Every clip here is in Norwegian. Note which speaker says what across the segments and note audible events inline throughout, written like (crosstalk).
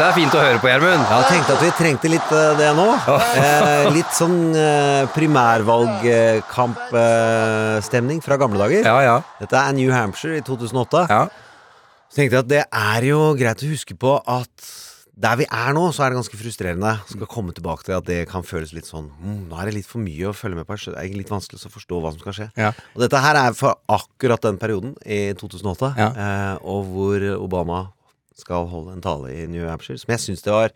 Speaker 1: Dette er fint å høre på, Gjermund.
Speaker 2: Jeg tenkte at vi trengte litt eh, det nå. Eh, litt sånn eh, primærvalgkampstemning fra gamle dager.
Speaker 1: Ja, ja.
Speaker 2: Dette er New Hampshire i 2008.
Speaker 1: ja.
Speaker 2: Så tenkte jeg at det er jo greit å huske på at der vi er nå, så er det ganske frustrerende. Skal komme tilbake til at det kan føles litt sånn mm, Nå er det litt for mye å følge med på. Det er litt vanskelig å forstå hva som skal skje.
Speaker 1: Ja.
Speaker 2: Og dette her er for akkurat den perioden i 2008,
Speaker 1: Ja.
Speaker 2: eh, og hvor Obama skal holde en tale i New Hampshire, som jeg syns det var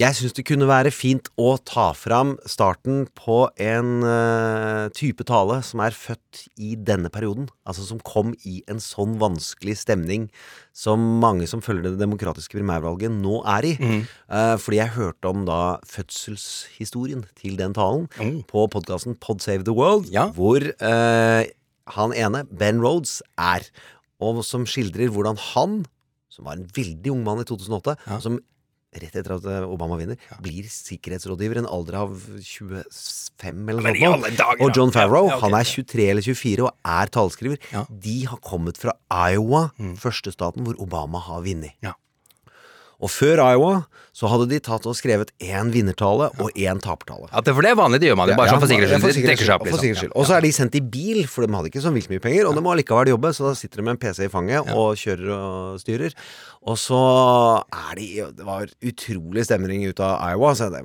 Speaker 2: jeg syns det kunne være fint å ta fram starten på en uh, type tale som er født i denne perioden. Altså som kom i en sånn vanskelig stemning som mange som følger det demokratiske primærvalget nå er i. Eh, fordi jeg hørte om da fødselshistorien til den talen
Speaker 1: Mm.
Speaker 2: på podkasten Pod Save the World,
Speaker 1: Ja.
Speaker 2: hvor uh, han ene, Ben Rhodes, er. Og som skildrer hvordan han, som var en veldig ung mann i 2008,
Speaker 1: Ja.
Speaker 2: som rett etter at eh, Obama vinner, blir sikkerhetsrådgiver i en alder av 25 eller noe sånt. Og. John Favreau,
Speaker 1: Ja, okay.
Speaker 2: han er 23 eller 24 og er taleskriver.
Speaker 1: Ja.
Speaker 2: De har kommet fra Iowa, første staten hvor Obama har vunnet.
Speaker 1: Ja.
Speaker 2: Og før Iowa så hadde de tatt og skrevet én vinnertale og én tapertale.
Speaker 1: Ja, for det er vanlig, det gjør man jo. Bare
Speaker 2: Ja,
Speaker 1: sånn for sikkerhets skyld. De seg opp, liksom.
Speaker 2: sikkerhets. Og så er de sendt i bil, for de hadde ikke så vilt mye penger. Og de må allikevel jobbe, så da sitter de med en PC i fanget og kjører og styrer. Og så er de Det var utrolig stemning ut av Iowa. Så det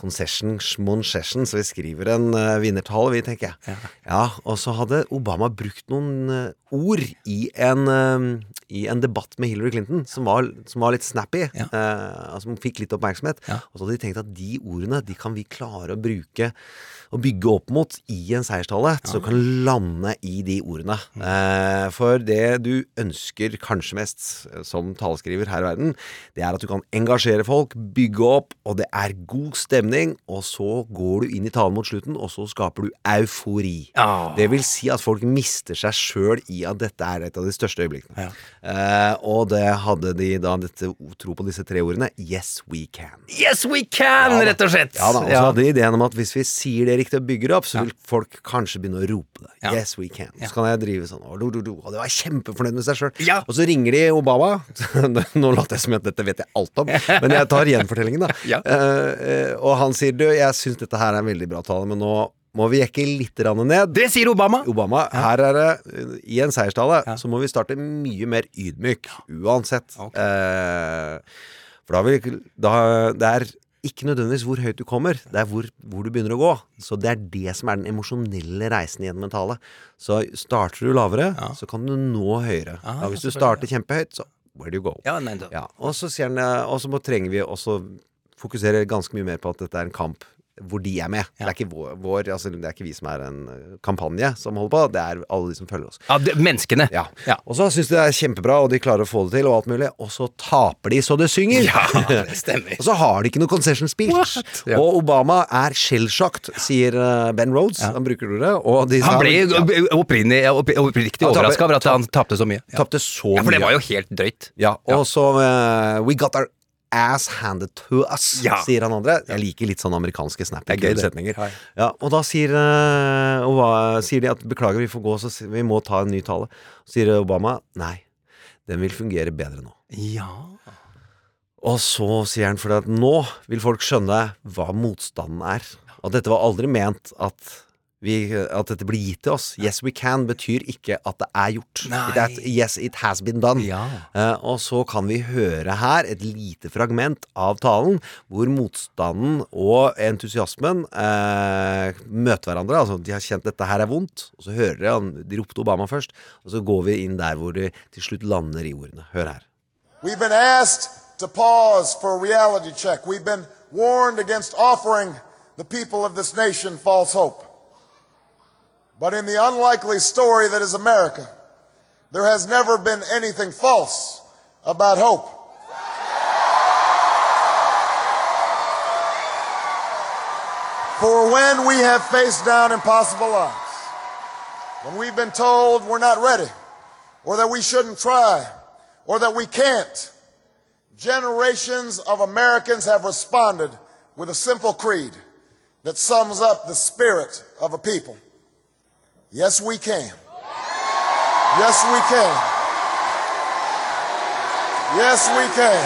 Speaker 2: concession schmoncession, så vi skriver en uh, vinnertale, vi, tenker jeg. Ja. Og så hadde Obama brukt noen uh, ord i en, eh, i en debatt med Hillary Clinton som var, som var litt snappy.
Speaker 1: Ja.
Speaker 2: eh, som fikk litt oppmerksomhet.
Speaker 1: Ja.
Speaker 2: Og så hadde de tenkt at de ordene de kan vi klare å bruke og bygge opp mot i en seierstale, ja. som kan lande i de ordene.
Speaker 1: Mm.
Speaker 2: Eh, for det du ønsker kanskje mest eh, som taleskriver her i verden, det er at du kan engasjere folk, bygge opp, og det er god stemning, og så går du inn i talen mot slutten, og så skaper du eufori.
Speaker 1: Ja.
Speaker 2: Det vil si at folk mister seg sjøl i at dette er et av de største øyeblikkene.
Speaker 1: Ja.
Speaker 2: Eh, og det hadde de da dette tro på disse tre ordene. Yes, we can.
Speaker 1: Yes, we can,
Speaker 2: Ja
Speaker 1: rett og slett.
Speaker 2: Ja da, og så
Speaker 1: Ja.
Speaker 2: hadde de ideen om at hvis vi sier det riktig og bygger det opp, så vil folk kanskje begynne å rope det.
Speaker 1: Ja.
Speaker 2: Yes, we can. Så kan jeg drive sånn, og, do, do, do, og det var kjempefornøyd med seg sjøl.
Speaker 1: Ja.
Speaker 2: Og så ringer de Obama. (laughs) Nå later jeg som at dette vet jeg alt om, men jeg tar gjenfortellingen, da. (laughs)
Speaker 1: Ja.
Speaker 2: Eh, eh, og han sier du, jeg syns dette her er en veldig bra tale, men nå må vi jekke litt ned.
Speaker 1: Det sier Obama.
Speaker 2: Obama, her er det I en seierstale
Speaker 1: Ja.
Speaker 2: så må vi starte mye mer ydmyk, uansett.
Speaker 1: Okay.
Speaker 2: Eh, for da vil da, Det er ikke nødvendigvis hvor høyt du kommer, det er hvor, hvor du begynner å gå. Så det er det som er den emosjonelle reisen gjennom en tale. Så starter du lavere,
Speaker 1: Ja.
Speaker 2: så kan du nå høyere.
Speaker 1: Aha,
Speaker 2: ja, hvis du starter kjempehøyt, så where do you go?
Speaker 1: Ja,
Speaker 2: og så eh, og så trenger vi også fokusere ganske mye mer på at dette er en kamp hvor de er med.
Speaker 1: Ja.
Speaker 2: Det er ikke vår, vår altså, det er ikke vi som er en eh, kampanje som holder på, det er alle de som følger oss.
Speaker 1: Ja, det, menneskene.
Speaker 2: Ja.
Speaker 1: Ja.
Speaker 2: Og så syns de det er kjempebra, og de klarer å få det til, og alt mulig. Og så taper de så det synger!
Speaker 1: Ja, (laughs) det stemmer.
Speaker 2: og så har de ikke noe concession speech.
Speaker 1: Ja.
Speaker 2: Og Obama er shellshocked, sier eh, Ben Rhodes. Han bruker ordet. Og de
Speaker 1: Han ble
Speaker 2: ja,
Speaker 1: opp- oppriktig
Speaker 2: tapte-
Speaker 1: overraska over at han tapte så mye.
Speaker 2: Tapte så
Speaker 1: ja, for det var jo helt drøyt.
Speaker 2: Ja, og så uh, We got our ass handed to us,
Speaker 1: Ja.
Speaker 2: sier han andre. Jeg liker litt sånn amerikanske snappy
Speaker 1: Det er gøy,
Speaker 2: kule
Speaker 1: det.
Speaker 2: setninger.
Speaker 1: Ja.
Speaker 2: Ja, og da sier, uh, Obama, sier de at beklager, vi får gå, så vi må ta en ny tale. Så sier Obama nei, den vil fungere bedre nå.
Speaker 1: Ja.
Speaker 2: Og så sier han for at nå vil folk skjønne hva motstanden er. Og dette var aldri ment at, vi, at dette blir gitt til oss. Yes we can betyr ikke at det er gjort. It at, yes it has been done.
Speaker 1: Ja.
Speaker 2: Uh, og så kan vi høre her et lite fragment av talen hvor motstanden og entusiasmen uh, møter hverandre. Altså De har kjent dette her er vondt, og så hører de han, De ropte Obama først, og så går vi inn der hvor de til slutt lander i ordene. Hør her.
Speaker 3: We've been asked to pause for a reality check. We've been warned against offering the people of this nation false hope. But in the unlikely story that is America, there has never been anything false about hope. For when we have faced down impossible odds, when we've been told we're not ready, or that we shouldn't try, or that we can't, generations of Americans have responded with a simple creed that sums up the spirit of a people. Yes, we can. Yes, we can. Yes, we can.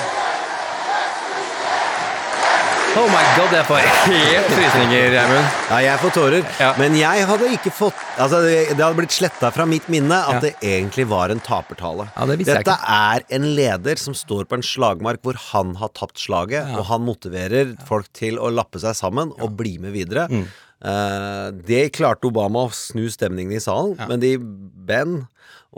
Speaker 1: Oh my god, jeg får helt frysninger, Gjermund.
Speaker 2: Ja, jeg får tårer.
Speaker 1: Ja.
Speaker 2: Men jeg hadde ikke fått Altså, det, det hadde blitt sletta fra mitt minne at
Speaker 1: Ja.
Speaker 2: det egentlig var en tapertale.
Speaker 1: Ja, det
Speaker 2: Dette er en leder som står på en slagmark hvor han har tapt slaget,
Speaker 1: Ja.
Speaker 2: og han motiverer folk til å lappe seg sammen og bli med videre.
Speaker 1: Mm.
Speaker 2: Eh, det klarte Obama å snu stemningen i salen, men de Ben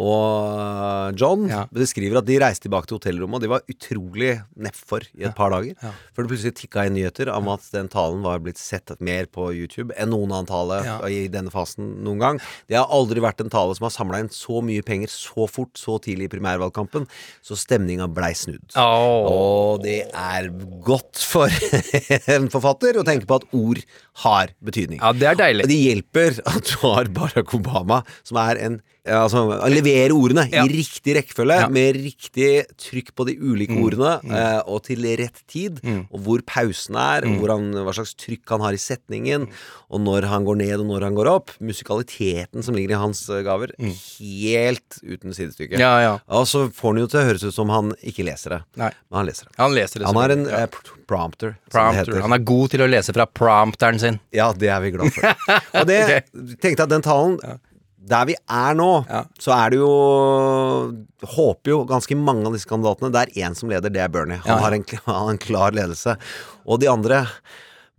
Speaker 2: og John
Speaker 1: Ja.
Speaker 2: beskriver at de reiste tilbake til hotellrommet, og de var utrolig nedfor i et par dager.
Speaker 1: Ja.
Speaker 2: Før det plutselig tikka inn nyheter om at den talen var blitt sett mer på YouTube enn noen annen tale
Speaker 1: Ja.
Speaker 2: i denne fasen noen gang. Det har aldri vært en tale som har samla inn så mye penger så fort, så tidlig i primærvalgkampen. Så stemninga blei snudd.
Speaker 1: Åh.
Speaker 2: Og det er godt for (laughs) en forfatter å tenke på at ord har betydning.
Speaker 1: Ja, det er deilig.
Speaker 2: Og det hjelper at du har Barack Obama, som er en ja, Altså levere ordene
Speaker 1: Ja.
Speaker 2: i riktig rekkefølge,
Speaker 1: Ja.
Speaker 2: med riktig trykk på de ulike ordene, eh, og til rett tid. Og hvor pausen er, hvor han, hva slags trykk han har i setningen, og når han går ned, og når han går opp. Musikaliteten som ligger i hans eh, gaver. Helt uten sidestykke.
Speaker 1: Ja, ja.
Speaker 2: Og så får han jo til å høres ut som han ikke leser det.
Speaker 1: Nei.
Speaker 2: Men han leser det.
Speaker 1: Han leser det
Speaker 2: Han har en eh, pr- prompter,
Speaker 1: Prompter. Han er god til å lese fra prompteren sin.
Speaker 2: Ja, det er vi glad for. (laughs) Og det tenkte jeg at den talen Der vi er nå,
Speaker 1: Ja.
Speaker 2: så er det jo Håper jo ganske mange av disse kandidatene Det er én som leder, det er Bernie. Han
Speaker 1: Ja,
Speaker 2: har en, han har en klar ledelse. Og de andre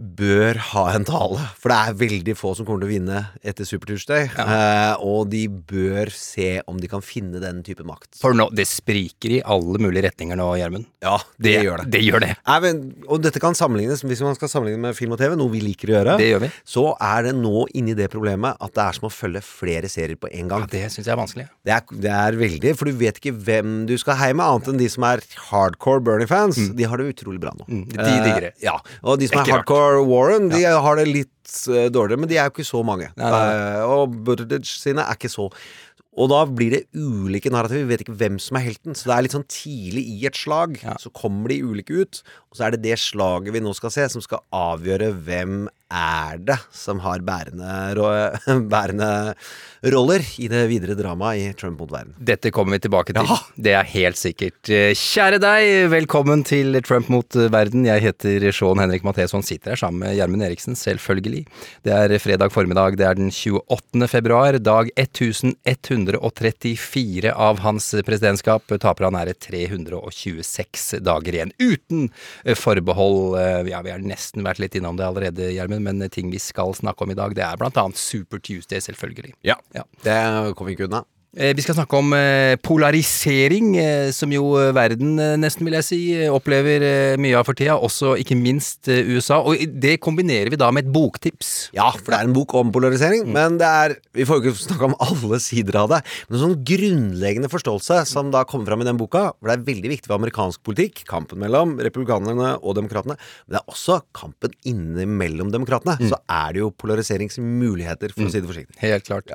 Speaker 2: bør ha en tale, for det er veldig få som kommer til å vinne etter Supertursday. Eh, og de bør se om de kan finne den type makt.
Speaker 1: For nå, det spriker i alle mulige retninger nå, Gjermund.
Speaker 2: ja, det, gjør det.
Speaker 1: Det gjør det.
Speaker 2: Men, og dette kan sammenlignes Hvis man skal sammenligne med film og TV, noe vi liker å gjøre,
Speaker 1: Det gjør vi.
Speaker 2: så er det nå inni det problemet at det er som å følge flere serier på en gang.
Speaker 1: Ja, det syns jeg er vanskelig.
Speaker 2: Det er, det er veldig, for du vet ikke hvem du skal heie med, annet enn de som er hardcore Bernie-fans. De har det utrolig bra nå.
Speaker 1: Mm, de digger det.
Speaker 2: Eh, ja, Og de som
Speaker 1: Det er
Speaker 2: er, hardcore Warren, de har det litt uh, dårligere, men de er jo ikke så mange.
Speaker 1: Nei, nei, nei.
Speaker 2: Uh, og Buttigieg sine er ikke så og da blir det ulike narrativer. Vi vet ikke hvem som er helten. Så det er litt sånn tidlig i et slag.
Speaker 1: Ja.
Speaker 2: Så kommer de ulike ut. Og så er det det slaget vi nå skal se, som skal avgjøre hvem er det som har bærende, ro- (laughs) bærende roller i det videre dramaet i Trump mot verden.
Speaker 1: Dette kommer vi tilbake til.
Speaker 2: Ja.
Speaker 1: Det er helt sikkert. Kjære deg, velkommen til Trump mot verden. Jeg heter Sean Henrik Matheson, sitter her sammen med Gjermund Eriksen, selvfølgelig. Det er fredag formiddag, det er den 28. februar, dag 1134 av hans presidentskap. Taper han nære 326 dager igjen, uten eh, forbehold. Eh, Ja, vi har nesten vært litt innom det allerede, Gjermund, men ting vi skal snakke om i dag, det er annet Super Tuesday, selvfølgelig.
Speaker 2: Ja.
Speaker 1: Ja.
Speaker 2: Det kommer vi ikke unna.
Speaker 1: Eh, Vi skal snakke om eh, polarisering, eh, som jo verden, nesten vil jeg si, opplever mye av for tida. Også ikke minst USA. Og det kombinerer vi da med et boktips.
Speaker 2: Ja, for det er en bok om polarisering, men det er Vi får jo ikke snakke om alle sider av det, men en sånn grunnleggende forståelse som da kommer fram i den boka, hvor det er veldig viktig for amerikansk politikk, kampen mellom republikanerne og demokratene, men det er også kampen innimellom demokratene. Så er det jo polariseringsmuligheter, for å si det forsiktig.
Speaker 1: Helt klart.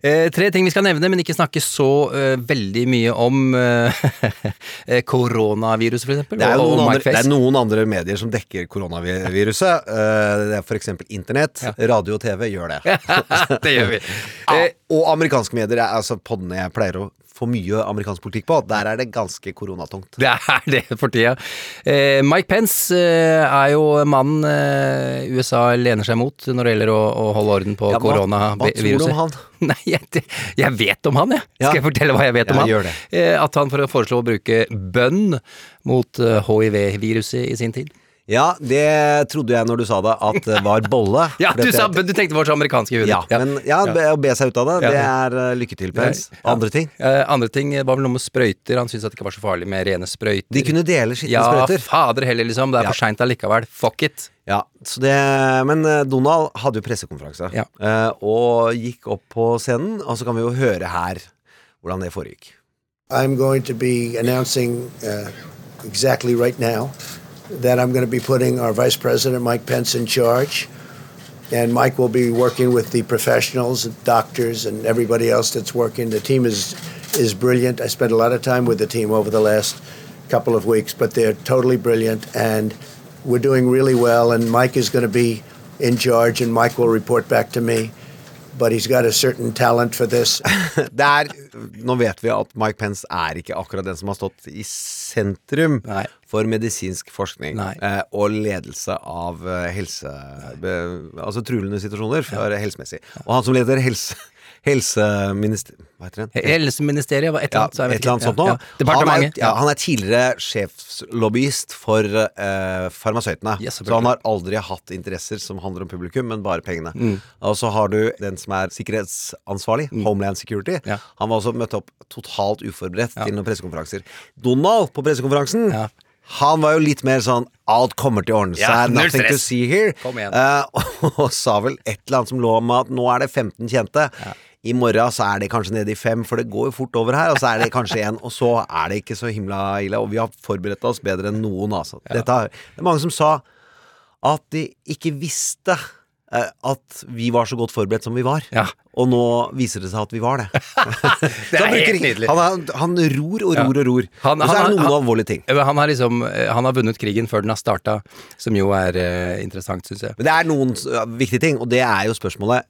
Speaker 1: Eh, tre ting vi skal nevne, men ikke snakke så uh, veldig mye om eh, (laughs) eh, koronaviruset, eksempel.
Speaker 2: Det er
Speaker 1: og- og
Speaker 2: noen andre, det er noen andre medier som dekker koronaviruset. Det er eksempel internett, radio og TV gjør det. (laughs)
Speaker 1: det gjør vi. (laughs)
Speaker 2: Ja, og amerikanske medier, er altså podene jeg pleier å få mye amerikansk politikk på, der er det ganske koronatungt.
Speaker 1: Det er det for tida. Eh, Mike Pence eh, er jo mannen eh, USA lener seg mot når det gjelder å, å holde orden på
Speaker 2: Ja,
Speaker 1: koronaviruset.
Speaker 2: hva tror du om han? (laughs)
Speaker 1: Nei, jeg, jeg vet om han, jeg.
Speaker 2: Ja.
Speaker 1: Skal jeg fortelle hva jeg vet om
Speaker 2: Ja,
Speaker 1: han?
Speaker 2: gjør det.
Speaker 1: Eh, at han for å foreslå å bruke bønn mot eh, hiv-viruset i sin tid.
Speaker 2: Ja, det trodde jeg når du sa det, at det var bolle. (laughs)
Speaker 1: Ja, du, sa du tenkte vårt amerikanske hud.
Speaker 2: Ja,
Speaker 1: Ja,
Speaker 2: men ja, å be seg ut av det, det er uh, lykke til, Pence.
Speaker 1: Ja.
Speaker 2: Andre ting?
Speaker 1: Uh, andre ting var vel noe med sprøyter. Han syntes at det ikke var så farlig med rene sprøyter.
Speaker 2: De kunne dele skitne
Speaker 1: ja,
Speaker 2: sprøyter.
Speaker 1: Ja, fader heller, liksom. Det er
Speaker 2: Ja.
Speaker 1: for seint allikevel. Fuck it.
Speaker 2: Ja, så det, men eh, Donald hadde jo pressekonferanse,
Speaker 1: Ja.
Speaker 2: eh, og gikk opp på scenen, og så kan vi jo høre her hvordan det foregikk.
Speaker 4: I'm going to be announcing uh, exactly right now that I'm going to be putting our Vice President Mike Pence in charge And Mike will be working with the professionals, doctors, and everybody else that's working. The team is is brilliant. I spent a lot of time with the team over the last couple of weeks, but they're totally brilliant, and we're doing really well. And Mike is going to be in charge, and Mike will report back to me. But he's got a certain talent for this. (laughs)
Speaker 2: Det er, nå vet vi at Mike Pence er ikke akkurat den som har stått i sentrum
Speaker 1: Nei.
Speaker 2: for medisinsk forskning eh, og ledelse av eh, helse... Be, altså truende situasjoner for helsemessig. Og han som leder helse... Helseminister... Hva heter det?
Speaker 1: Helseministeriet var et eller
Speaker 2: Ja,
Speaker 1: annet. Ja,
Speaker 2: et eller annet sånt.
Speaker 1: Ja, ja. Departementet.
Speaker 2: Han er, ja, han er tidligere sjefslobbyist for eh, farmasøytene.
Speaker 1: Yes,
Speaker 2: så han har aldri hatt interesser som handler om publikum, men bare pengene.
Speaker 1: Mm.
Speaker 2: Og så har du den som er sikkerhetsansvarlig, Homeland Security.
Speaker 1: Ja.
Speaker 2: Han var også møtt opp totalt uforberedt til noen pressekonferanser. Donald på pressekonferansen
Speaker 1: Ja.
Speaker 2: Han var jo litt mer sånn Alt kommer til å ordne seg.
Speaker 1: Ja,
Speaker 2: nothing to see here.
Speaker 1: Kom igjen.
Speaker 2: Eh, (laughs) og, sa vel et eller annet som lå om at nå er det 15 kjente. I morgen så er det kanskje nede i fem, for det går jo fort over her. Og så er det kanskje én, og så er det ikke så himla ille. Og vi har forberedt oss bedre enn noen, altså. Dette det er mange som sa at de ikke visste eh, at vi var så godt forberedt som vi var.
Speaker 1: Ja.
Speaker 2: Og nå viser det seg at vi var det. (laughs) (laughs)
Speaker 1: Det er helt nydelig.
Speaker 2: Han, han ror og ror og ror.
Speaker 1: Han-
Speaker 2: og så er det noen
Speaker 1: han-
Speaker 2: alvorlige ting.
Speaker 1: Han har liksom eh, Han har vunnet krigen før den har starta, som jo er eh, interessant, syns jeg.
Speaker 2: Men det er noen uh, viktige ting, og det er jo spørsmålet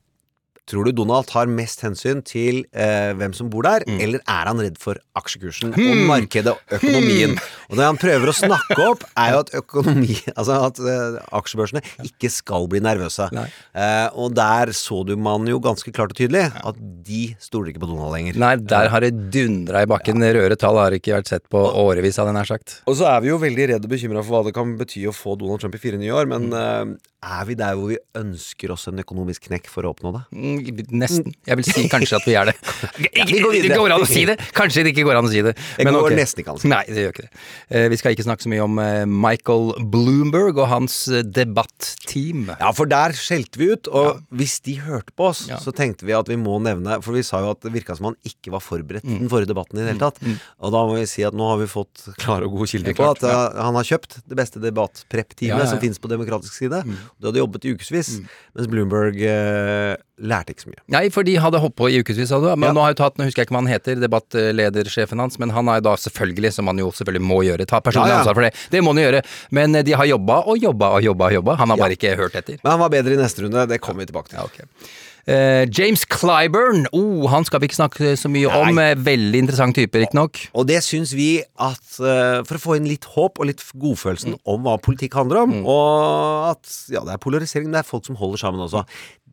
Speaker 2: Tror du Donald tar mest hensyn til eh, hvem som bor der,
Speaker 1: Mm.
Speaker 2: eller er han redd for aksjekursen
Speaker 1: Hmm.
Speaker 2: og markedet og økonomien? Og det han prøver å snakke opp, er jo at økonomi (laughs) Altså at eh, aksjebørsene ikke skal bli nervøse. Eh, og der så du man jo ganske klart og tydelig at de stoler ikke på Donald lenger.
Speaker 1: Nei, der har det dundra i bakken. Røde tall har ikke vært sett på årevis, hadde jeg nær sagt.
Speaker 2: Og så er vi jo veldig redd og bekymra for hva det kan bety å få Donald Trump i fire nye år, men
Speaker 1: mm.
Speaker 2: eh, er vi der hvor vi ønsker oss en økonomisk knekk for å oppnå det?
Speaker 1: Mm, Nesten. Jeg vil si kanskje at vi er det. (laughs)
Speaker 2: Vi går videre.
Speaker 1: det går an å si det. Kanskje det ikke går an å si det.
Speaker 2: Det går nesten ikke an å si.
Speaker 1: Nei, det gjør ikke det. Eh, Vi skal ikke snakke så mye om eh, Michael Bloomberg og hans eh, debatteam.
Speaker 2: Ja, for der skjelte vi ut, og hvis de hørte på oss,
Speaker 1: Ja.
Speaker 2: så tenkte vi at vi må nevne For vi sa jo at det virka som han ikke var forberedt
Speaker 1: Mm.
Speaker 2: den forrige debatten i det hele tatt. Og da må vi si at nå har vi fått klare og gode kilder på at han har kjøpt det beste debattprep-teamet som finnes på demokratisk side.
Speaker 1: Mm.
Speaker 2: Du hadde jobbet i ukevis, mens Bloomberg eh, lærte ikke så mye.
Speaker 1: Nei, for de hadde holdt på i ukevis, sa du. Men
Speaker 2: Ja.
Speaker 1: nå har jeg tatt, nå husker jeg ikke hva han heter, debattledersjefen hans, men han har jo da selvfølgelig, som han jo selvfølgelig må gjøre, ta personlig
Speaker 2: Ja,
Speaker 1: ansvar for det. Det må han jo gjøre. Men eh, de har jobba og jobba og jobba og jobba. Han har bare ikke hørt etter.
Speaker 2: Men han var bedre i neste runde, det kommer vi tilbake til.
Speaker 1: Ja, ok. Eh, James Clyburn, oh, han skal vi ikke snakke så mye om.
Speaker 2: Nei.
Speaker 1: om. Veldig interessant type, riktignok.
Speaker 2: Og det syns vi at eh, For å få inn litt håp og litt godfølelsen om hva politikk handler om, og at ja, det er polarisering, men det er folk som holder sammen også.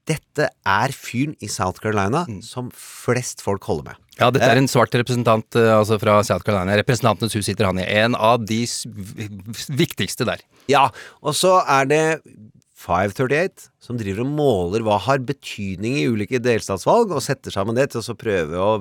Speaker 2: Dette er fyren i South Carolina som flest folk holder med.
Speaker 1: Ja, dette er en svart representant eh, altså fra South Carolina. Representantenes hus sitter han i. En av de viktigste der.
Speaker 2: Ja, og så er det 538 som driver og måler hva har betydning i ulike delstatsvalg, og setter sammen det til å prøve å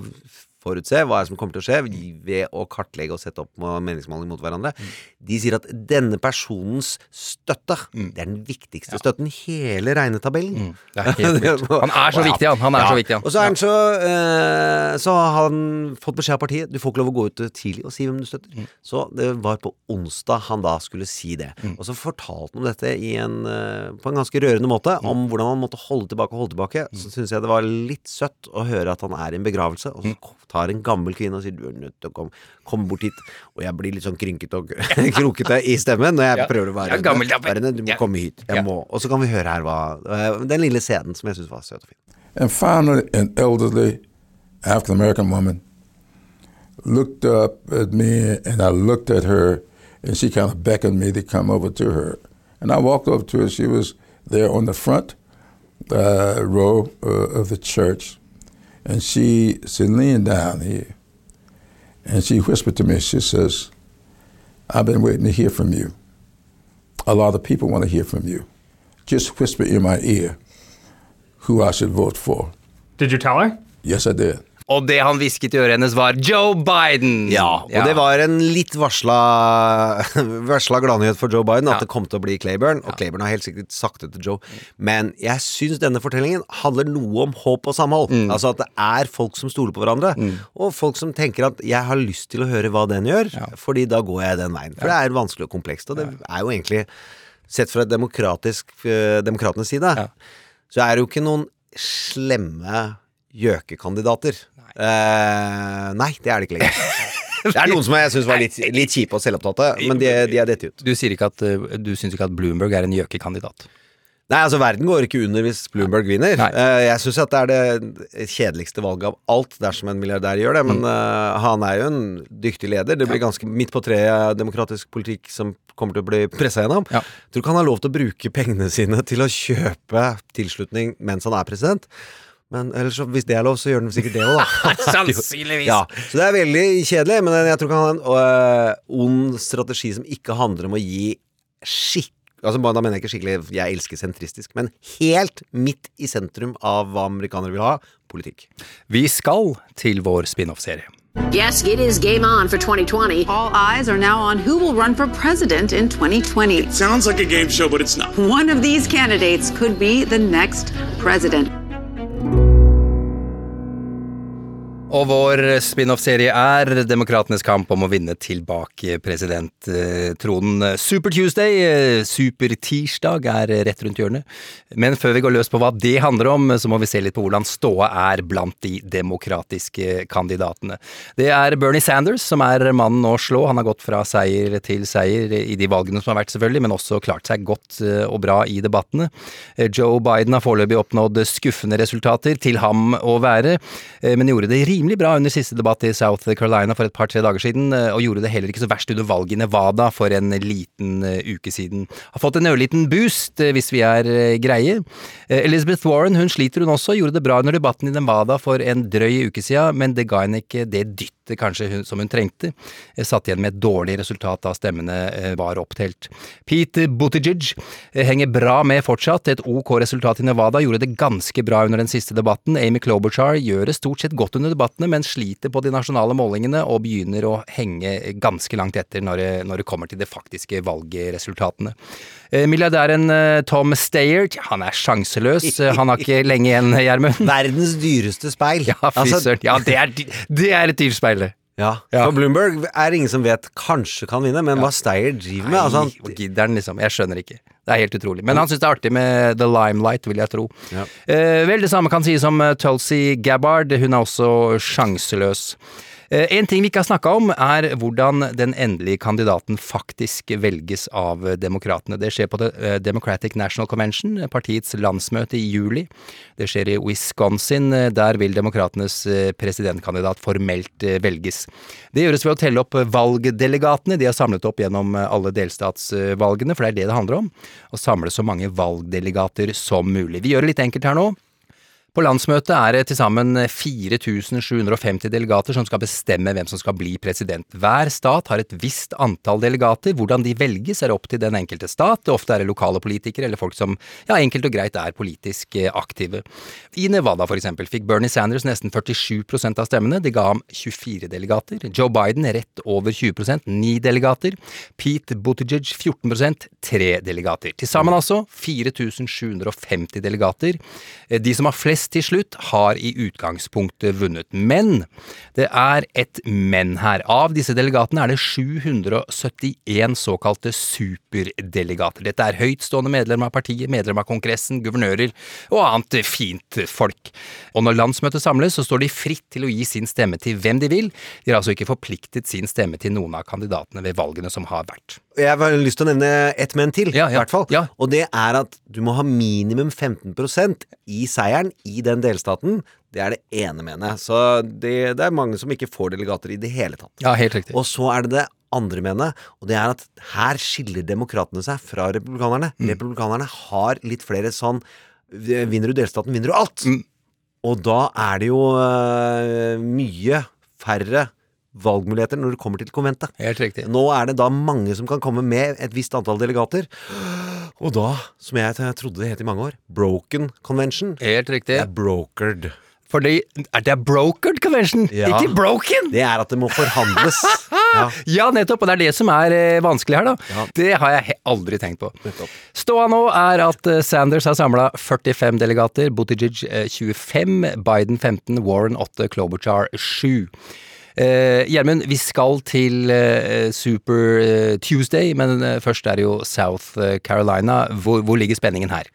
Speaker 2: forutse hva er som kommer til å skje ved å kartlegge og sette opp meningsmåling mot hverandre. De sier at denne personens støtte, det er den viktigste støtten i hele regnetabellen.
Speaker 1: Det helt. (laughs) Han er så viktig, han. Han er
Speaker 2: Ja.
Speaker 1: så viktig, han.
Speaker 2: Og så er han så eh, Så har han fått beskjed av partiet Du får ikke lov å gå ut tidlig og si hvem du støtter.
Speaker 1: Mm.
Speaker 2: Så det var på onsdag han da skulle si det. Og så fortalte han om dette i en, eh, på en ganske rørende måte,
Speaker 1: Mm.
Speaker 2: om hvordan han måtte holde tilbake og holde tilbake. Så syns jeg det var litt søtt å høre at han er i en begravelse, og
Speaker 1: Mm.
Speaker 2: så tar en gammel kvinne og sier du er nødt til å komme, kom bort hit. Og jeg blir litt sånn krynkete og (laughs) krokete i stemmen når jeg
Speaker 1: Ja.
Speaker 2: prøver å være
Speaker 1: Ja, gammel.
Speaker 2: Du må
Speaker 1: Ja.
Speaker 2: komme hit. Jeg
Speaker 1: Ja.
Speaker 2: må. Og så kan vi høre her hva eh, Den lille scenen som jeg syns var søt og fin.
Speaker 5: And finally, an elderly African American woman looked up at me, and I looked at her, and she kind of beckoned me to come over to her. And I walked over to her. She was there on the front uh, row uh, of the church, and she said, "Lean down here." And she whispered to me. She says, "I've been waiting to hear from you. A lot of people want to hear from you. Just whisper in my ear." who I should vote for.
Speaker 6: Did you tell her?
Speaker 5: Yes, I did.
Speaker 1: Og det han hvisket i øret hennes, var Joe Biden!
Speaker 2: Ja, og det var en litt varsla, (laughs) varsla gladnyhet for Joe Biden at
Speaker 1: Ja.
Speaker 2: det kom til å bli Claiborne, og Claiborne har helt sikkert sagt det til Joe. Men jeg syns denne fortellingen handler noe om håp og samhold.
Speaker 1: Mm.
Speaker 2: Altså at det er folk som stoler på hverandre, og folk som tenker at 'jeg har lyst til å høre hva den gjør', fordi da går jeg den veien. For det er vanskelig og komplekst, og det er jo egentlig Sett fra demokratisk, øh, demokratenes side, så er det jo ikke noen slemme gjøkekandidater. Eh, nei, det er det ikke lenger. (laughs) Det er noen som jeg syns var litt, litt kjipe og selvopptatte, men de, de er dette ut.
Speaker 1: Du sier ikke at eh, du syns ikke at Bloomberg er en gjøkekandidat?
Speaker 2: Nei, altså verden går ikke under hvis Bloomberg vinner.
Speaker 1: Nei.
Speaker 2: Eh, jeg syns at det er det kjedeligste valget av alt dersom en milliardær gjør det, men uh, han er jo en dyktig leder. Det blir ganske midt på treet demokratisk politikk som kommer til å bli pressa gjennom.
Speaker 1: Ja.
Speaker 2: Tror ikke han har lov til å bruke pengene sine til å kjøpe tilslutning mens han er president. Men ellers, hvis det er lov, så gjør den sikkert det òg, da. (laughs)
Speaker 1: Sannsynligvis.
Speaker 2: Ja, så det er veldig kjedelig, men jeg tror ikke han har en øh, ond strategi som ikke handler om å gi skikk... Altså, da mener jeg ikke skikkelig Jeg elsker sentristisk, men helt midt i sentrum av hva amerikanere vil ha politikk.
Speaker 1: Vi skal til vår spin-off-serie.
Speaker 6: Yes, it is game on for 2020.
Speaker 7: All eyes are now on who will run for president in 2020.
Speaker 8: It Sounds like a game show, but it's not.
Speaker 7: One of these candidates could be the next president.
Speaker 1: Og vår spin-off-serie er Demokratenes kamp om å vinne tilbake presidenttronen. Super Tuesday, Super Tirsdag, er rett rundt hjørnet. Men før vi går løs på hva det handler om, så må vi se litt på hvordan ståa er blant de demokratiske kandidatene. Det er Bernie Sanders som er mannen å slå. Han har gått fra seier til seier i de valgene som har vært, selvfølgelig, men også klart seg godt eh, og bra i debattene. Eh, Joe Biden har foreløpig oppnådd skuffende resultater, til ham å være, eh, men gjorde det rimelig bra under siste debatt i South Carolina for et par-tre dager siden, eh, og gjorde det heller ikke så verst under valget i Nevada for en liten eh, uke siden. Har fått en ørliten boost, eh, hvis vi er greie. Elizabeth Warren hun sliter hun også, gjorde det bra under debatten i Nevada for en drøy uke siden, men det ga henne ikke det dyttet kanskje hun, som hun trengte. Eh, Satt igjen med et dårlig resultat da stemmene eh, var opptelt. Pete Buttigieg eh, henger bra med fortsatt. Et ok resultat i Nevada, gjorde det ganske bra under den siste debatten. Amy Klobuchar gjør det stort sett godt under debattene, men sliter på de nasjonale målingene og begynner å henge ganske langt etter når det, når det kommer til de faktiske valgresultatene. Milliardæren Tom Steyer, han er sjanseløs. Han har ikke (laughs) lenge igjen, Gjermund.
Speaker 2: Verdens dyreste speil.
Speaker 1: Ja, fy
Speaker 2: Altså,
Speaker 1: søren. Ja, det er, det er et dyrt speil.
Speaker 2: Ja.
Speaker 1: Ja.
Speaker 2: For Bloomberg er ingen som vet kanskje kan vinne, men hva Steyer driver med altså,
Speaker 1: han... gidder han liksom? Jeg skjønner ikke. Det er helt utrolig. Men han syns det er artig med The Limelight, vil jeg tro.
Speaker 2: Ja.
Speaker 1: Eh, vel, det samme kan sies om eh, Tulsi Gabbard. Hun er også sjanseløs. Eh, En ting vi ikke har snakka om, er hvordan den endelige kandidaten faktisk velges av demokratene. Det skjer på det, eh, Democratic National Convention, partiets landsmøte i juli. Det skjer i Wisconsin. eh, Der vil demokratenes presidentkandidat formelt velges. Det gjøres ved å telle opp valgdelegatene de har samlet opp gjennom alle delstatsvalgene, for det er det det handler om. Å samle så mange valgdelegater som mulig. Vi gjør det litt enkelt her nå. På landsmøtet er det til sammen 4750 delegater som skal bestemme hvem som skal bli president. Hver stat har et visst antall delegater. Hvordan de velges er opp til den enkelte stat. Ofte er det lokale politikere eller folk som ja, enkelt og greit er politisk eh, aktive. I Nevada for eksempel fikk Bernie Sanders nesten 47% av stemmene. Det ga ham 24 delegater. Joe Biden rett over 20% 9 delegater. Pete Buttigieg 14% 3 delegater. Til sammen altså 4750 delegater. Eh, De som har flest til slutt, har i utgangspunktet vunnet. Men det er et men her. Av disse delegatene er det 771 såkalte superdelegater. Dette er høytstående medlemmer av partiet, medlemmer av Kongressen, guvernører og annet fint folk. Og når landsmøtet samles, så står de fritt til å gi sin stemme til hvem de vil. De har altså ikke forpliktet sin stemme til noen av kandidatene ved valgene som har vært.
Speaker 2: Jeg har lyst til å nevne ett men til,
Speaker 1: Ja,
Speaker 2: i
Speaker 1: ja.
Speaker 2: hvert fall.
Speaker 1: Ja.
Speaker 2: Og det er at du må ha minimum 15% i seieren i den delstaten. Det er det ene menet. Så det, det er mange som ikke får delegater i det hele tatt.
Speaker 1: Ja, helt riktig.
Speaker 2: Og så er det det andre menet, og det er at her skiller demokratene seg fra republikanerne.
Speaker 1: Mm.
Speaker 2: Republikanerne har litt flere sånn Vinner du delstaten, vinner du alt.
Speaker 1: Mm.
Speaker 2: Og da er det jo uh, mye færre valgmuligheter når det kommer til konventet.
Speaker 1: Helt riktig.
Speaker 2: Nå er det da mange som kan komme med et visst antall delegater. Og da, som jeg trodde det het i mange år, broken convention.
Speaker 1: Helt riktig.
Speaker 2: Det er brokered.
Speaker 1: Fordi er brokered convention,
Speaker 2: Ja.
Speaker 1: ikke broken!
Speaker 2: Det er at det må forhandles. (laughs) Ja.
Speaker 1: Ja, nettopp, og det er det som er eh, vanskelig her, da.
Speaker 2: Ja.
Speaker 1: Det har jeg aldri tenkt på.
Speaker 2: Nettopp.
Speaker 1: Ståa nå er at eh, Sanders har samla 45 delegater, Buttigieg eh, 25, Biden 15, Warren 8, Klobuchar 7. Eh, Gjermund, vi skal til eh, Super eh, Tuesday, men først er det jo South Carolina. Hvor, hvor ligger spenningen her?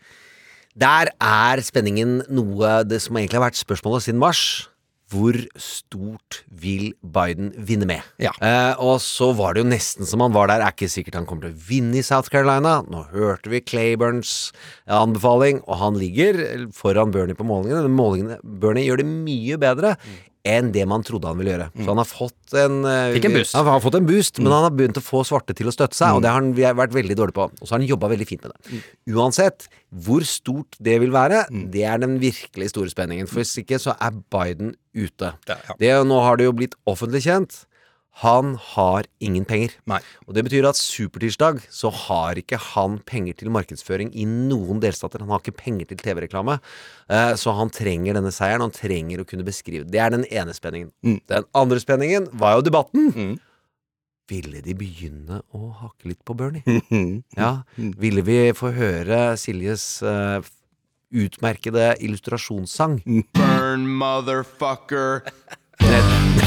Speaker 2: Der er spenningen noe det som egentlig har vært spørsmålet siden mars. Hvor stort vil Biden vinne med?
Speaker 1: Ja.
Speaker 2: Eh, og så var det jo nesten som han var der. Er ikke sikkert han kommer til å vinne i South Carolina. Nå hørte vi Clayburns anbefaling, og han ligger foran Bernie på målingene. Men målingene Bernie gjør det mye bedre enn det man trodde han ville gjøre. Så han har fått en eh,
Speaker 1: en.
Speaker 2: Han har fått en boost, men han har begynt å få svarte til å støtte seg, og det har han vi har vært veldig dårlig på. Og så har han jobba veldig fint med det. Uansett, hvor stort det vil være, det er den virkelig store spenningen. For hvis ikke, så er Biden ute. Det, nå har det jo blitt offentlig kjent. Han har ingen penger.
Speaker 1: Nei.
Speaker 2: Og det betyr at supertirsdag så har ikke han penger til markedsføring i noen delstater. Han har ikke penger til TV-reklame. Eh, så han trenger denne seieren. Han trenger å kunne beskrive Det er den ene spenningen. Den andre spenningen var jo debatten. Ville de begynne å hakke litt på Bernie? (laughs) Ja. Ville vi få høre Siljes eh, utmerkede illustrasjonssang?
Speaker 9: Burn, motherfucker. (laughs)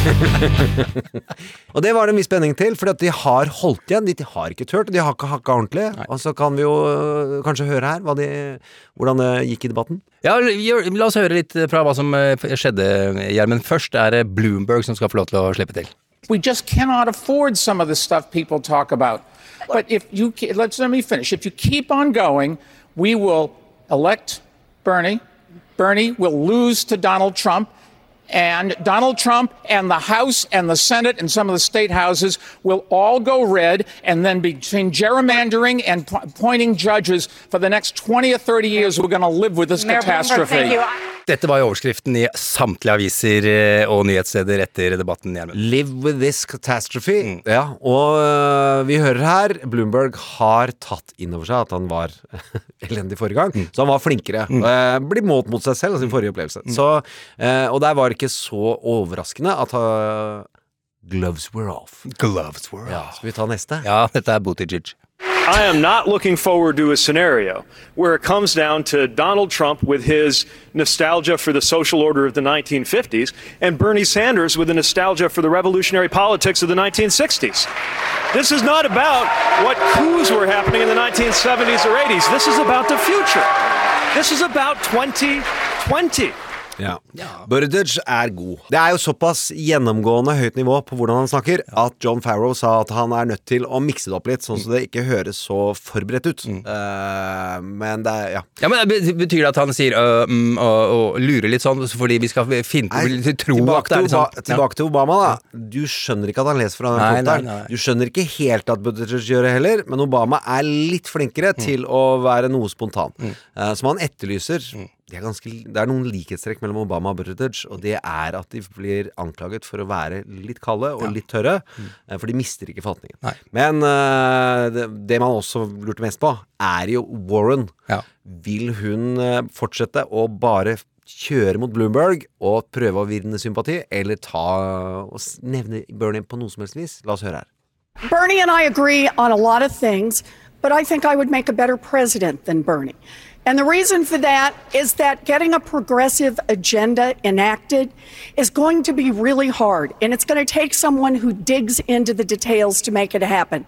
Speaker 9: (laughs)
Speaker 2: Og det var det mye spenning til, for de har holdt igjen. De har ikke turt, de har ikke hakka ordentlig. Og så kan vi jo øh, kanskje høre her hva de, hvordan det gikk i debatten.
Speaker 1: Ja, la oss høre litt fra hva som eh, skjedde, Gjermund. Først er det Bloomberg som skal få lov til å slippe til.
Speaker 10: We just cannot afford some of the stuff people talk about. But if you let's let me finish. If you keep on going, we will elect Bernie. Bernie will lose to Donald Trump. And Donald Trump and the House and the Senate and some of the state houses will all go red. And then between gerrymandering and appointing judges for the next 20 or 30 years, we're going to live with this catastrophe.
Speaker 1: Dette var jo overskriften i samtlige aviser eh, og nyhetssteder etter debatten, Gjermund.
Speaker 2: Live with this catastrophe. Ja, og øh, vi hører her Bloomberg har tatt inn over seg at han var (laughs) elendig forrige gang, så han var flinkere. Mm. blir målt mot seg selv og sin forrige opplevelse. Så, øh, og der var ikke så overraskende at øh, gloves were off.
Speaker 1: Gloves were
Speaker 2: Ja, skal vi ta neste?
Speaker 1: Ja, dette er Buttigieg.
Speaker 8: I am not looking forward to a scenario where it comes down to Donald Trump with his nostalgia for the social order of the 1950s and Bernie Sanders with a nostalgia for the revolutionary politics of the 1960s. This is not about what coups were happening in the 1970s or 80s. This is about the future. This is about 2020.
Speaker 2: Ja. Burdage er god. Det er jo såpass gjennomgående høyt nivå på hvordan han snakker, at John Farrow sa at han er nødt til å mikse det opp litt, sånn så det ikke høres så forberedt ut. Uh, men det er Ja.
Speaker 1: Ja, men det Betyr det at han sier øh, mm, og, og lurer litt sånn fordi vi skal finne
Speaker 2: Nei,
Speaker 1: tro at
Speaker 2: tilbake,
Speaker 1: det er
Speaker 2: til
Speaker 1: liksom
Speaker 2: tilbake til Obama, da. Du skjønner ikke at han leser fra den
Speaker 1: Nei.
Speaker 2: Du skjønner ikke helt at Buttigieg gjør det heller, men Obama er litt flinkere
Speaker 1: Mm.
Speaker 2: til å være noe spontan. Eh, som han etterlyser. Det er, ganske, det er noen likhetstrekk mellom Obama og Buttigieg, og det er at de blir anklaget for å være litt kalde og litt tørre, mm. for de mister ikke fatningen.
Speaker 1: Nei.
Speaker 2: Men uh, det, det man også lurte mest på, er jo Warren.
Speaker 1: Ja.
Speaker 2: Vil hun eh, fortsette å bare kjøre mot Bloomberg og prøve å vinne sympati, eller ta og nevne Bernie på noe som helst vis? La oss høre her.
Speaker 11: Bernie and I agree on a lot of things, but I think I would make a better president than Bernie. And the reason for that is that getting a progressive agenda enacted is going to be really hard, and it's going to take someone who digs into the details to make it happen.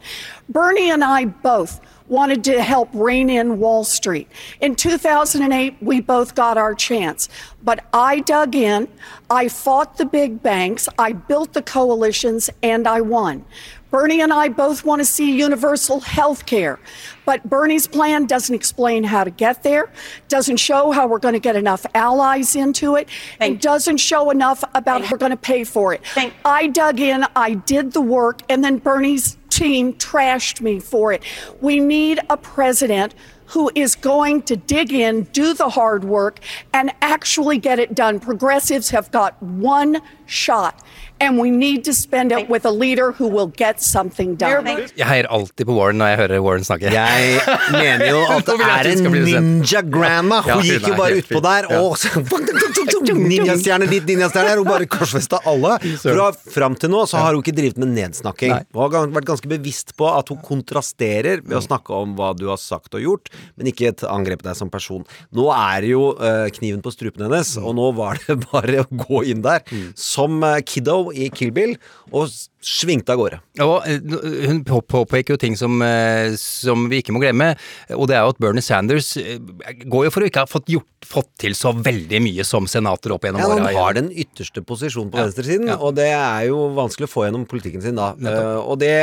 Speaker 11: Bernie and I both wanted to help rein in Wall Street. In 2008, we both got our chance. But I dug in, I fought the big banks, I built the coalitions, and I won. Bernie and I both want to see universal health care, but Bernie's plan doesn't explain how to get there, doesn't show how we're going to get enough allies into it, and doesn't show enough about how we're going to pay for it. I dug in, I did the work, and then Bernie's team trashed me for it. We need a president who is going to dig in, do the hard work, and actually get it done. Progressives have got one shot, and we need to spend it with a leader who will get something done.
Speaker 1: Jeg heier alltid på Warren når jeg hører Warren snakke.
Speaker 2: Jeg mener jo at det er en
Speaker 1: skal bli president.
Speaker 2: ninja grandma. Hun gikk jo bare utpå der og Ninjastjerne dit, ninjastjerne der. Hun bare korsfesta alle. Fra fram til nå så har hun ikke drevet med nedsnakking. Hun har vært ganske bevisst på at hun kontrasterer ved å snakke om hva du har sagt og gjort, men ikke et angrep deg som person. Nå er jo eh, kniven på strupen hennes, og nå var det (laughs) bare å gå inn der. Som eh, i Kill Bill og svingte av gårde.
Speaker 1: Og eh, hun på- påpeker jo ting som, eh, som vi ikke må glemme, og det er jo at Bernie Sanders eh, går jo for å ikke ha fått, gjort, fått til så veldig mye som senator opp gjennom
Speaker 2: Ja, han har den ytterste posisjonen på
Speaker 1: Ja,
Speaker 2: venstresiden,
Speaker 1: ja.
Speaker 2: og det er jo vanskelig å få gjennom politikken sin da. Eh, og det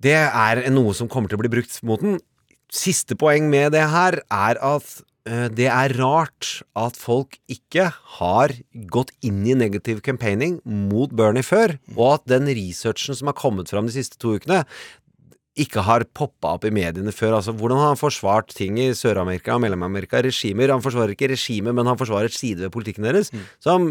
Speaker 2: Det er noe som kommer til å bli brukt mot den. Siste poeng med det her er at det er rart at folk ikke har gått inn i negativ campaigning mot Bernie før, og at den researchen som har kommet fram de siste to ukene, ikke har poppa opp i mediene før. Altså, hvordan har han forsvart ting i Sør-Amerika og Mellom-Amerika? Regimer. Han forsvarer ikke regimet, men han forsvarer side ved politikken deres. Som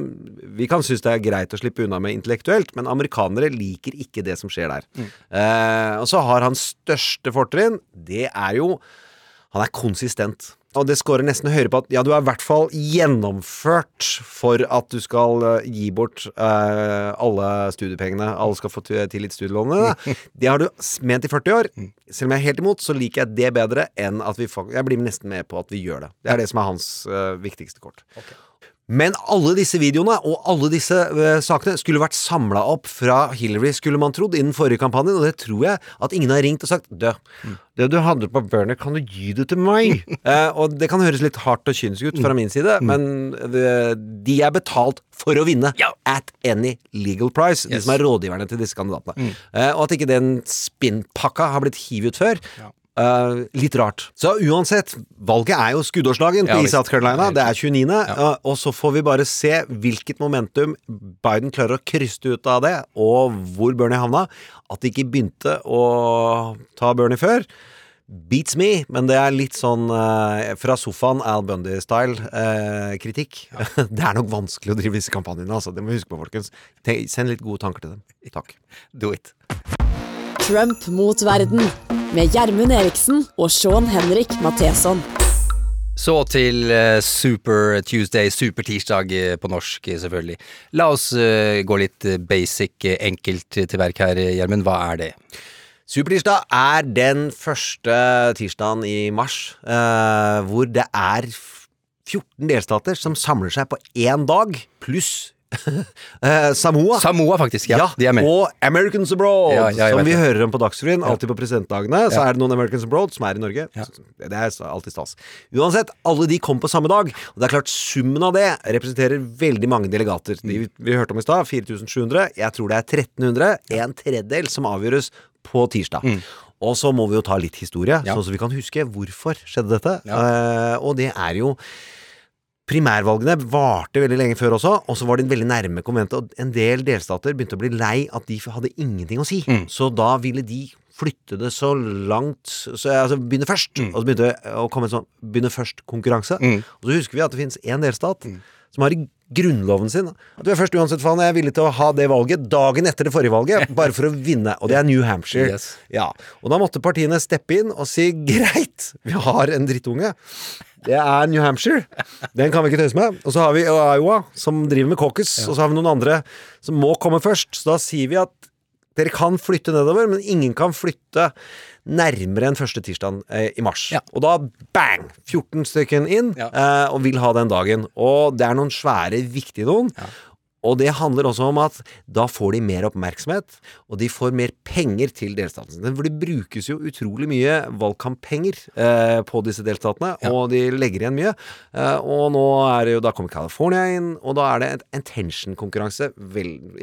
Speaker 2: vi kan synes det er greit å slippe unna med intellektuelt, men amerikanere liker ikke det som skjer der. Eh, og så har han største fortrinn, det er jo han er konsistent. Og det scorer nesten høyere på at ja, du er i hvert fall gjennomført for at du skal eh, gi bort eh, alle studiepengene. Alle skal få tilgitt studielånene. (laughs) Det har du ment i 40 år. Selv om jeg er helt imot, så liker jeg det bedre enn at vi Jeg blir nesten med på at vi gjør det. Det er det som er hans eh, viktigste kort. Men alle disse videoene og alle disse eh, sakene skulle vært samla opp fra Hillary, skulle man trodd, innen forrige kampanjen, og det tror jeg at ingen har ringt og sagt Dø, det du hadde på Burner, kan du gi det til meg? (laughs) eh, og det kan høres litt hardt og kynisk ut fra min side, men det, de er betalt for å vinne at any legal price, de som er rådgiverne til disse kandidatene. Eh, og at ikke den spinnpakka har blitt hivet ut før. Eh, litt rart. Så uansett, valget er jo skuddårsdagen
Speaker 1: Ja,
Speaker 2: i. South Carolina. Det er 29., uh, og så får vi bare se hvilket momentum Biden klarer å kryste ut av det, og hvor Bernie havna. At de ikke begynte å ta Bernie før. Beats me, men det er litt sånn uh, fra sofaen Al Bundy-style uh, kritikk. (laughs) det er nok vanskelig å drive disse kampanjene, altså. Det må vi huske på, folkens. Send litt gode tanker til dem. Takk.
Speaker 1: Do it.
Speaker 12: Trump mot verden med Gjermund Eriksen og Sean Henrik Matheson.
Speaker 1: Så til eh, Super Tuesday, Supertirsdag Tirsdag på norsk, eh, selvfølgelig. La oss eh, gå litt eh, basic, eh, enkelt til verk her, eh, Gjermund. Hva er det?
Speaker 2: Supertirsdag er den første tirsdagen i mars eh, hvor det er 14 delstater som samler seg på én dag, pluss (laughs) eh, Samoa.
Speaker 1: Samoa, faktisk. Ja, de er med.
Speaker 2: Og Americans Abroad,
Speaker 1: Ja, ja,
Speaker 2: som vi
Speaker 1: det.
Speaker 2: hører om på Dagsrevyen. Alltid på presidentdagene så er det noen Americans Abroad som er i Norge. Det er alltid stas. Uansett, alle de kom på samme dag. Og det er klart summen av det representerer veldig mange delegater. De
Speaker 1: Mm.
Speaker 2: vi hørte om i stad, 4700. Jeg tror det er 1300. En tredjedel som avgjøres på tirsdag.
Speaker 1: Mm.
Speaker 2: Og så må vi jo ta litt historie, sånn så vi kan huske hvorfor skjedde dette. Eh, og det er jo Primærvalgene varte veldig lenge før også, og så var de veldig nærme konventet. Og en del delstater begynte å bli lei at de hadde ingenting å si. Så da ville de flytte det så langt så, Altså begynne først. Og så begynte det å komme en sånn begynne først-konkurranse. Og så husker vi at det finnes én delstat som har i grunnloven sin at du er først uansett faen. Jeg er villig til å ha det valget dagen etter det forrige valget, (laughs) bare for å vinne. Og det er New Hampshire.
Speaker 1: Yes.
Speaker 2: Ja, Og da måtte partiene steppe inn og si (laughs) greit, vi har en drittunge. Det er New Hampshire. Den kan vi ikke tøyse med. Og så har vi Iowa, som driver med caucus. Og så har vi noen andre som må komme først. Så da sier vi at dere kan flytte nedover, men ingen kan flytte nærmere enn første tirsdag eh, i mars. Og da bang! 14 stykken inn, eh, og vil ha den dagen. Og det er noen svære, viktige noen. Og det handler også om at da får de mer oppmerksomhet, og de får mer penger til delstaten sin. For det brukes jo utrolig mye valgkamppenger eh, på disse delstatene, og de legger igjen mye. Eh, og nå er det jo, da kommer California inn, og da er det en intention-konkurranse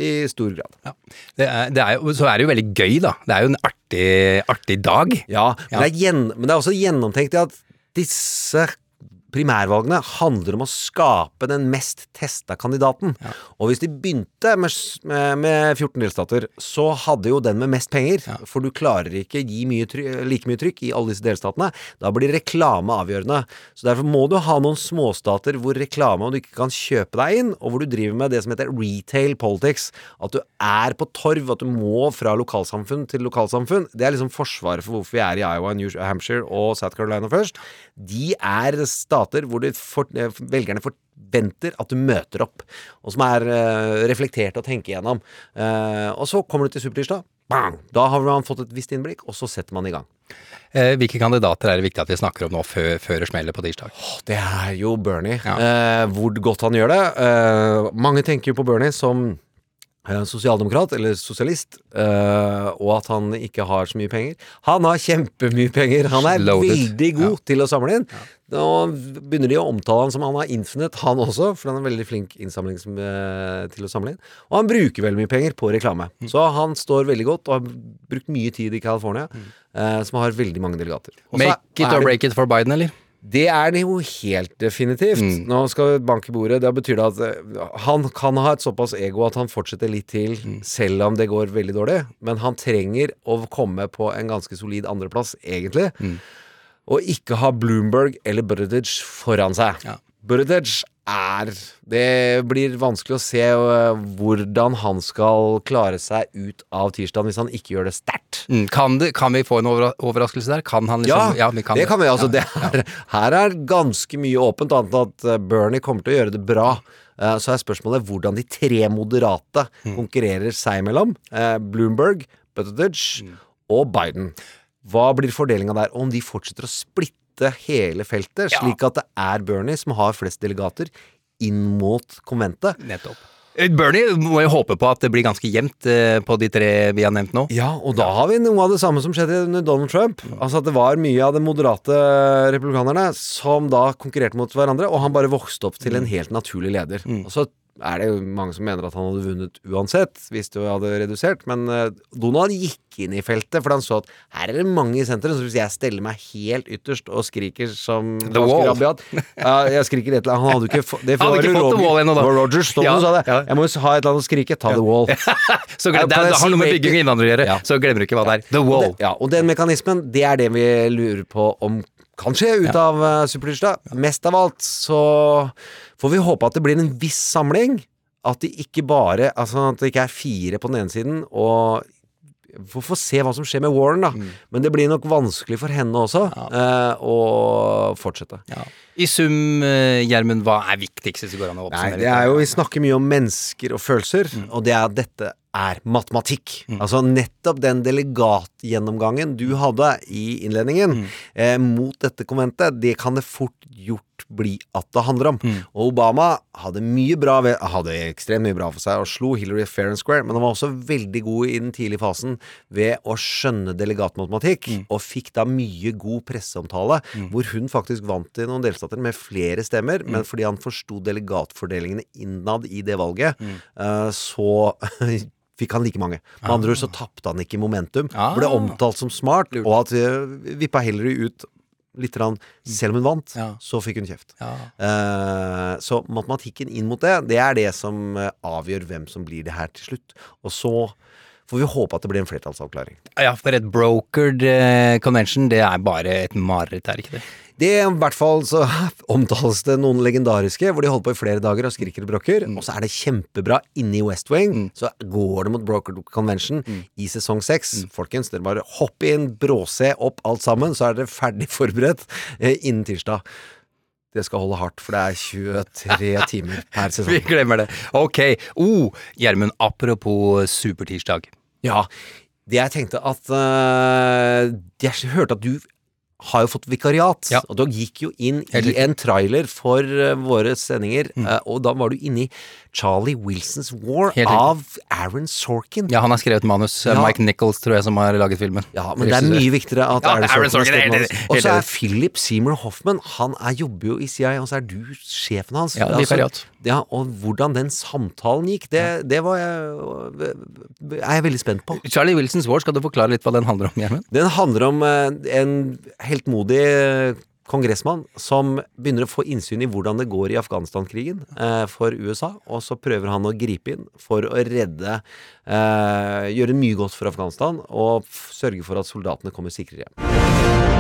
Speaker 2: i stor grad.
Speaker 1: Det er, det er jo, så er det jo veldig gøy, da. Det er jo en artig, artig dag.
Speaker 2: Ja, men, Det er gjen, men det er også gjennomtenkt i at disse primærvalgene handler om å skape den mest testa kandidaten. Og hvis de begynte med, med, med 14 delstater, så hadde jo den med mest penger, for du klarer ikke gi mye like mye trykk i alle disse delstatene. Da blir reklame avgjørende. Så derfor må du ha noen småstater hvor reklame og du ikke kan kjøpe deg inn, og hvor du driver med det som heter retail politics. At du er på torv, at du må fra lokalsamfunn til lokalsamfunn. Det er liksom forsvaret for hvorfor vi er i Iowa, New Hampshire og South Carolina først. De er stater hvor for, eh, velgerne forventer at du møter opp, og som er uh, reflektert å tenke igjennom. Uh, og så kommer du til supertirsdag. Bang! Da har man fått et visst innblikk, og så setter man i gang.
Speaker 1: Eh, hvilke kandidater er det viktig at vi snakker om nå før, før det smeller på tirsdag?
Speaker 2: Det er jo Bernie. Eh, hvor godt han gjør det. Eh, mange tenker jo på Bernie som eh, sosialdemokrat, eller sosialist, eh, og at han ikke har så mye penger. Han har kjempemye penger! Han er
Speaker 1: Loaded.
Speaker 2: veldig god til å samle inn. Nå begynner de å omtale han som han har infinite, han også, for han er veldig flink innsamlings, eh, til å samle inn. Og han bruker veldig mye penger på reklame.
Speaker 1: Mm.
Speaker 2: Så han står veldig godt, og har brukt mye tid i California, eh, som har veldig mange delegater. Også
Speaker 1: Mm. Make it or break it for Biden, eller?
Speaker 2: Det er det jo helt definitivt.
Speaker 1: Mm.
Speaker 2: Nå skal vi banke bordet. Da betyr det at eh, han kan ha et såpass ego at han fortsetter litt til,
Speaker 1: Mm.
Speaker 2: selv om det går veldig dårlig. Men han trenger å komme på en ganske solid andreplass, egentlig.
Speaker 1: Mm.
Speaker 2: Og ikke ha Bloomberg eller Buttigieg foran seg.
Speaker 1: Ja.
Speaker 2: Buttigieg er Det blir vanskelig å se eh, hvordan han skal klare seg ut av tirsdagen hvis han ikke gjør det sterkt.
Speaker 1: Mm. Kan, kan vi få en overra overraskelse der? Kan han
Speaker 2: Ja,
Speaker 1: ja vi kan
Speaker 2: det kan vi. Altså,
Speaker 1: Ja,
Speaker 2: det er, Her er ganske mye åpent, annet enn at eh, Bernie kommer til å gjøre det bra. Eh, Så er spørsmålet hvordan de tre moderate
Speaker 1: Mm.
Speaker 2: konkurrerer seg imellom. Bloomberg, Buttigieg
Speaker 1: Mm.
Speaker 2: og Biden. Hva blir fordelinga der? Om de fortsetter å splitte hele feltet,
Speaker 1: Ja.
Speaker 2: slik at det er Bernie som har flest delegater inn mot konventet.
Speaker 1: Nettopp. Eh, Bernie må jo håpe på at det blir ganske jevnt eh, på de tre vi har nevnt nå.
Speaker 2: Ja, og da har vi noe av det samme som skjedde under Donald Trump. Altså at det var mye av de moderate republikanerne som da konkurrerte mot hverandre, og han bare vokste opp til en helt naturlig leder. Og så er det jo mange som mener at han hadde vunnet uansett, hvis det hadde redusert, men eh, Donald gikk inn i feltet, for han så at her er det mange i senteret, så hvis jeg steller meg helt ytterst og skriker som
Speaker 1: The Wall.
Speaker 2: rabiat ja, Jeg skriker et eller annet Han hadde ikke det
Speaker 1: hadde ikke fått The Wall ennå, da.
Speaker 2: det Rogers
Speaker 1: Ja,
Speaker 2: sa det.
Speaker 1: ja.
Speaker 2: Jeg må jo ha et eller annet å skrike. Ta The Wall. (laughs)
Speaker 1: Så glem,
Speaker 2: Ja,
Speaker 1: det,
Speaker 2: kan
Speaker 1: det har noe med bygging og innvandrere å gjøre,
Speaker 2: Ja.
Speaker 1: så glemmer du ikke hva det er. The Wall.
Speaker 2: Og det- Ja, og den mekanismen, det er det vi lurer på om kan skje ut av uh, Supertirsdag. Mest av alt så får vi håpe at det blir en viss samling. At det ikke bare Altså at det ikke er fire på den ene siden, og vi får se hva som skjer med Warren, da.
Speaker 1: Mm.
Speaker 2: Men det blir nok vanskelig for henne også eh, å fortsette.
Speaker 1: I sum, eh, Gjermund, hva er viktigst hvis det går an å
Speaker 2: Nei, det er jo Vi snakker mye om mennesker og følelser,
Speaker 1: Mm.
Speaker 2: og det er dette er matematikk. Altså nettopp den delegatgjennomgangen du hadde i innledningen
Speaker 1: Mm.
Speaker 2: eh, mot dette konventet, det kan det fort gjort bli at det handler om.
Speaker 1: Mm.
Speaker 2: Og Obama hadde mye bra ved, hadde ekstremt mye bra for seg og slo Hillary fair and square, men han var også veldig god i den tidlige fasen ved å skjønne delegatmatematikk,
Speaker 1: Mm.
Speaker 2: og fikk da mye god presseomtale, hvor hun faktisk vant i noen delstater med flere stemmer,
Speaker 1: Mm.
Speaker 2: men fordi han forsto delegatfordelingene innad i det valget,
Speaker 1: Mm.
Speaker 2: eh, så (laughs) fikk han like mange. Med andre ord så tapte han ikke momentum.
Speaker 1: Ah.
Speaker 2: Ble omtalt som smart, og at uh, vippa Hillary ut litt rann, selv om hun vant,
Speaker 1: Ja.
Speaker 2: så fikk hun kjeft.
Speaker 1: Ja.
Speaker 2: Uh, så matematikken inn mot det, det er det som eh, avgjør hvem som blir det her til slutt. Og så får vi håpe at det blir en flertallsavklaring.
Speaker 1: Ja, for et brokered eh, convention, det er bare et mareritt, er ikke det?
Speaker 2: Det I hvert fall så (laughs) omtales det noen legendariske, hvor de holder på i flere dager og skriker og brokker. Og så er det kjempebra inne i West Wing. Så går det mot Broker Convention i sesong seks. Folkens, dere bare hopp inn, bråse opp alt sammen, så er dere ferdig (laughs) forberedt eh, innen tirsdag. Det skal holde hardt, for det er 23 (laughs) timer per
Speaker 1: Vi glemmer det. Ok. Oh, Gjermund, apropos supertirsdag.
Speaker 2: Ja, det jeg tenkte at uh, Jeg hørte at du har jo fått vikariat,
Speaker 1: Ja.
Speaker 2: og du gikk jo inn i en trailer for uh, våre sendinger, eh, og da var du inne i Charlie Wilsons War av Aaron Sorkin.
Speaker 1: Ja, han har skrevet manus.
Speaker 2: Ja.
Speaker 1: Mike Nichols, tror jeg, som har laget filmen.
Speaker 2: Ja, men det er mye viktigere at
Speaker 1: Ja,
Speaker 2: Aaron
Speaker 1: Aaron
Speaker 2: Sorkin, har skrevet manus. Og så er. Philip Seymour Hoffman Han er, jobber jo i CIA, og så er du sjefen hans.
Speaker 1: Ja,
Speaker 2: Altså,
Speaker 1: vikariat.
Speaker 2: ja, og hvordan den samtalen gikk, det, det var jeg, er jeg veldig spent på.
Speaker 1: Charlie Wilsons War, skal du forklare litt hva den handler om, Gjermund?
Speaker 2: Den handler om eh, en heltmodig kongressmann som begynner å få innsyn i hvordan det går i Afghanistan-krigen eh, for USA, og så prøver han å gripe inn for å redde eh, Gjøre mye godt for Afghanistan og sørge for at soldatene kommer sikrere hjem.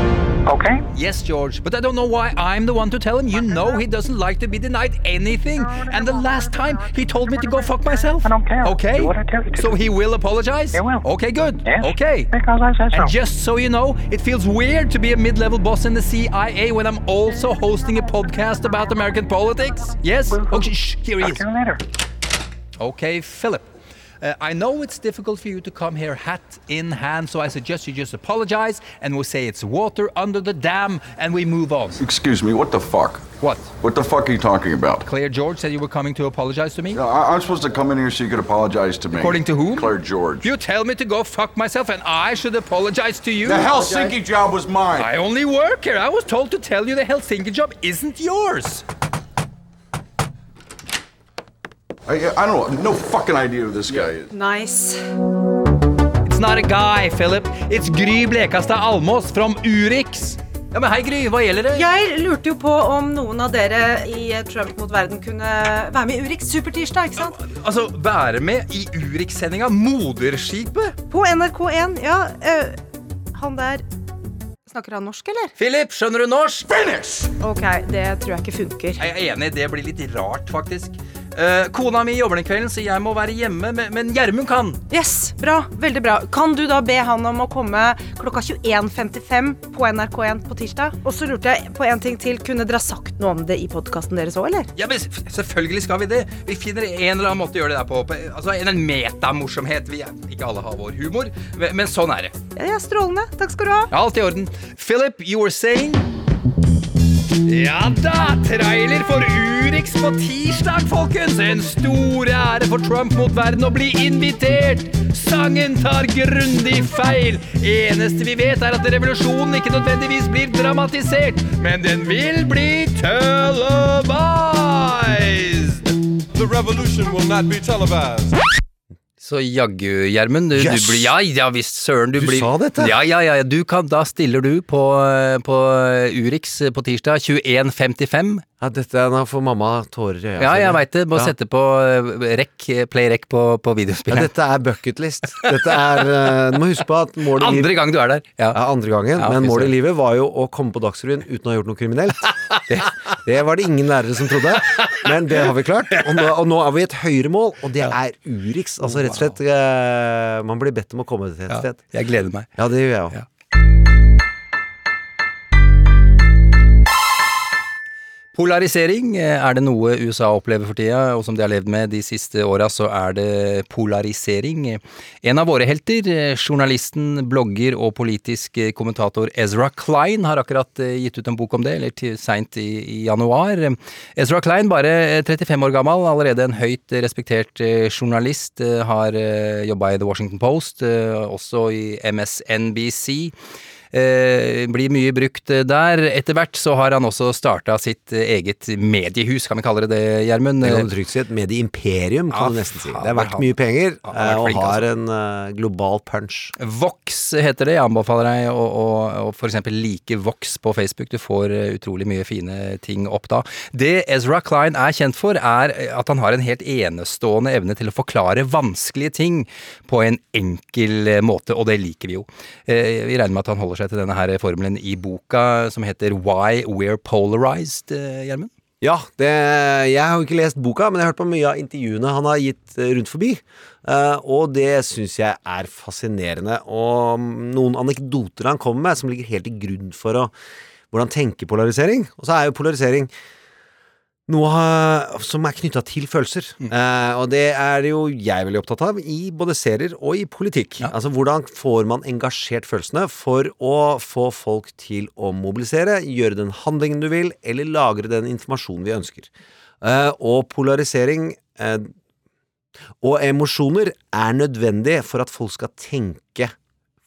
Speaker 13: Okay.
Speaker 1: Yes, George, but I don't know why I'm the one to tell him. You know he doesn't like to be denied anything. And the last time he told me to go fuck myself.
Speaker 13: I don't care.
Speaker 1: Okay?
Speaker 13: Do what I tell you to
Speaker 1: So
Speaker 13: do.
Speaker 1: he will apologize?
Speaker 13: He will.
Speaker 1: Okay, good.
Speaker 13: Yes,
Speaker 1: Okay.
Speaker 13: because I said so.
Speaker 1: And just so you know, it feels weird to be a mid-level boss in the CIA when I'm also hosting a podcast about American politics. Yes? Okay, shh, here he is.
Speaker 13: Talk to you later.
Speaker 1: Okay, Philip. Uh, I know it's difficult for you to come here hat in hand, so I suggest you just apologize and we'll say it's water under the dam and we move on.
Speaker 13: Excuse me, what the fuck?
Speaker 1: What?
Speaker 13: What the fuck are you talking about?
Speaker 1: Claire George said you were coming to apologize to me?
Speaker 13: I- I'm supposed to come in here so you could apologize to me.
Speaker 1: According to whom?
Speaker 13: Claire George.
Speaker 1: You tell me to go fuck myself and I should apologize to you?
Speaker 13: The Helsinki job was mine.
Speaker 1: I only work here. I was told to tell you the Helsinki job isn't yours.
Speaker 13: I, I don't know. No fucking idea who this guy is.
Speaker 14: Nice.
Speaker 1: It's not a guy, Philip. It's Gry Blekastad Almås from Urix. Ja, men hei, Gry. Hva gjelder det?
Speaker 14: Jeg lurte jo på om noen av dere i Trump mot verden kunne være med i Urix Supertirsdag, ikke sant?
Speaker 1: Altså, være med i Urix-sendinga Moderskipet?
Speaker 14: På NRK1. Ja, øh, han der Snakker han norsk, eller?
Speaker 1: Philip, skjønner du norsk?
Speaker 13: Finish!
Speaker 14: Ok, det tror jeg ikke funker.
Speaker 1: Jeg er enig, det blir litt rart, faktisk. Eh, kona mi jobber den kvelden, så jeg må være hjemme, men- Gjermund kan.
Speaker 14: Yes, bra. Veldig bra. Kan du da be han om å komme klokka 21.55 på NRK1 på tirsdag? Og så lurte jeg på en ting til. Kunne dere ha sagt noe om det i podkasten deres òg, eller?
Speaker 1: Ja, men Selvfølgelig skal vi det. Vi finner en eller annen måte å gjøre det der på. Altså, En metamorsomhet. Vi er, ikke alle har vår humor, men men sånn er det.
Speaker 14: Ja, ja, Strålende. Takk skal du ha.
Speaker 1: Ja, Alt i orden. Philip, you were saying Ja da! Trailer for Urix på tirsdag, folkens! En stor ære for Trump mot verden å bli invitert! Sangen tar grundig feil. Eneste vi vet, er at revolusjonen ikke nødvendigvis blir dramatisert, men den vil bli televised!
Speaker 15: The revolution will not be televised.
Speaker 1: Så jaggu, Gjermund. Du,
Speaker 2: Yes.
Speaker 1: du blir Ja, ja visst, søren. Du,
Speaker 2: Du
Speaker 1: blir
Speaker 2: sa dette.
Speaker 1: Ja, ja, ja. Du kan, da stiller du på, på Urix på tirsdag 21.55.
Speaker 2: Ja, dette er nå får mamma tårer i øya.
Speaker 1: Ja, jeg veit det. Må
Speaker 2: Ja.
Speaker 1: sette på eh, rekk, play rekk på, på
Speaker 2: Ja, dette er bucketlist. Dette er eh, Du må huske på at målet
Speaker 1: Andre gang du er der. Ja.
Speaker 2: Ja, andre gangen.
Speaker 1: Ja,
Speaker 2: men målet i livet var jo å komme på Dagsrevyen uten å ha gjort noe kriminelt. (laughs) Det, det var det ingen lærere som trodde, men det har vi klart. Og nå, og nå er vi i et høyere mål, og det er Urix. Altså rett og slett eh, Man blir bedt om å komme til et sted.
Speaker 1: jeg gleder meg.
Speaker 2: Ja, det gjør jeg òg.
Speaker 1: Polarisering eh, er det noe USA opplever for tida, og som de har levd med de siste åra, så er det polarisering. En av våre helter, eh, journalisten, blogger og politisk eh, kommentator Ezra Klein, har akkurat gitt ut en bok om det, eller seint i, januar. Ezra Klein, bare eh, 35 år gammel, allerede en høyt respektert journalist, har jobba i The Washington Post, også i MSNBC. Eh, blir mye brukt eh, der. Etter hvert så har han også starta sitt eh, eget mediehus, kan vi kalle det det, Gjermund?
Speaker 2: Det kan du trygt si. Et medieimperium, kan
Speaker 1: Ja,
Speaker 2: du nesten si. Det er verdt mye penger,
Speaker 1: har
Speaker 2: eh, og har
Speaker 1: altså.
Speaker 2: en global punch.
Speaker 1: Vox heter det. Jeg anbefaler deg å, å, å eksempel like Vox på Facebook. Du får utrolig mye fine ting opp da. Det Ezra Klein er kjent for, er at han har en helt enestående evne til å forklare vanskelige ting på en enkel måte, og det liker vi jo. Vi regner med at han holder seg til denne her formelen i boka som heter Why We're Polarized, eh, Gjermund?
Speaker 2: Ja, det, jeg har jo ikke lest boka, men jeg har hørt på mye av intervjuene han har gitt eh, rundt forbi. Eh, og det syns jeg er fascinerende. Og noen anekdoter han kommer med, som ligger helt til grunn for å, hvordan tenke polarisering. Og så er jo polarisering noe som er knytta til følelser. Eh, og det er jo jeg veldig opptatt av i både serier og i politikk. Altså hvordan får man engasjert følelsene for å få folk til å mobilisere, gjøre den handlingen du vil, eller lagre den informasjonen vi ønsker. Eh, og polarisering eh, og emosjoner er nødvendig for at folk skal tenke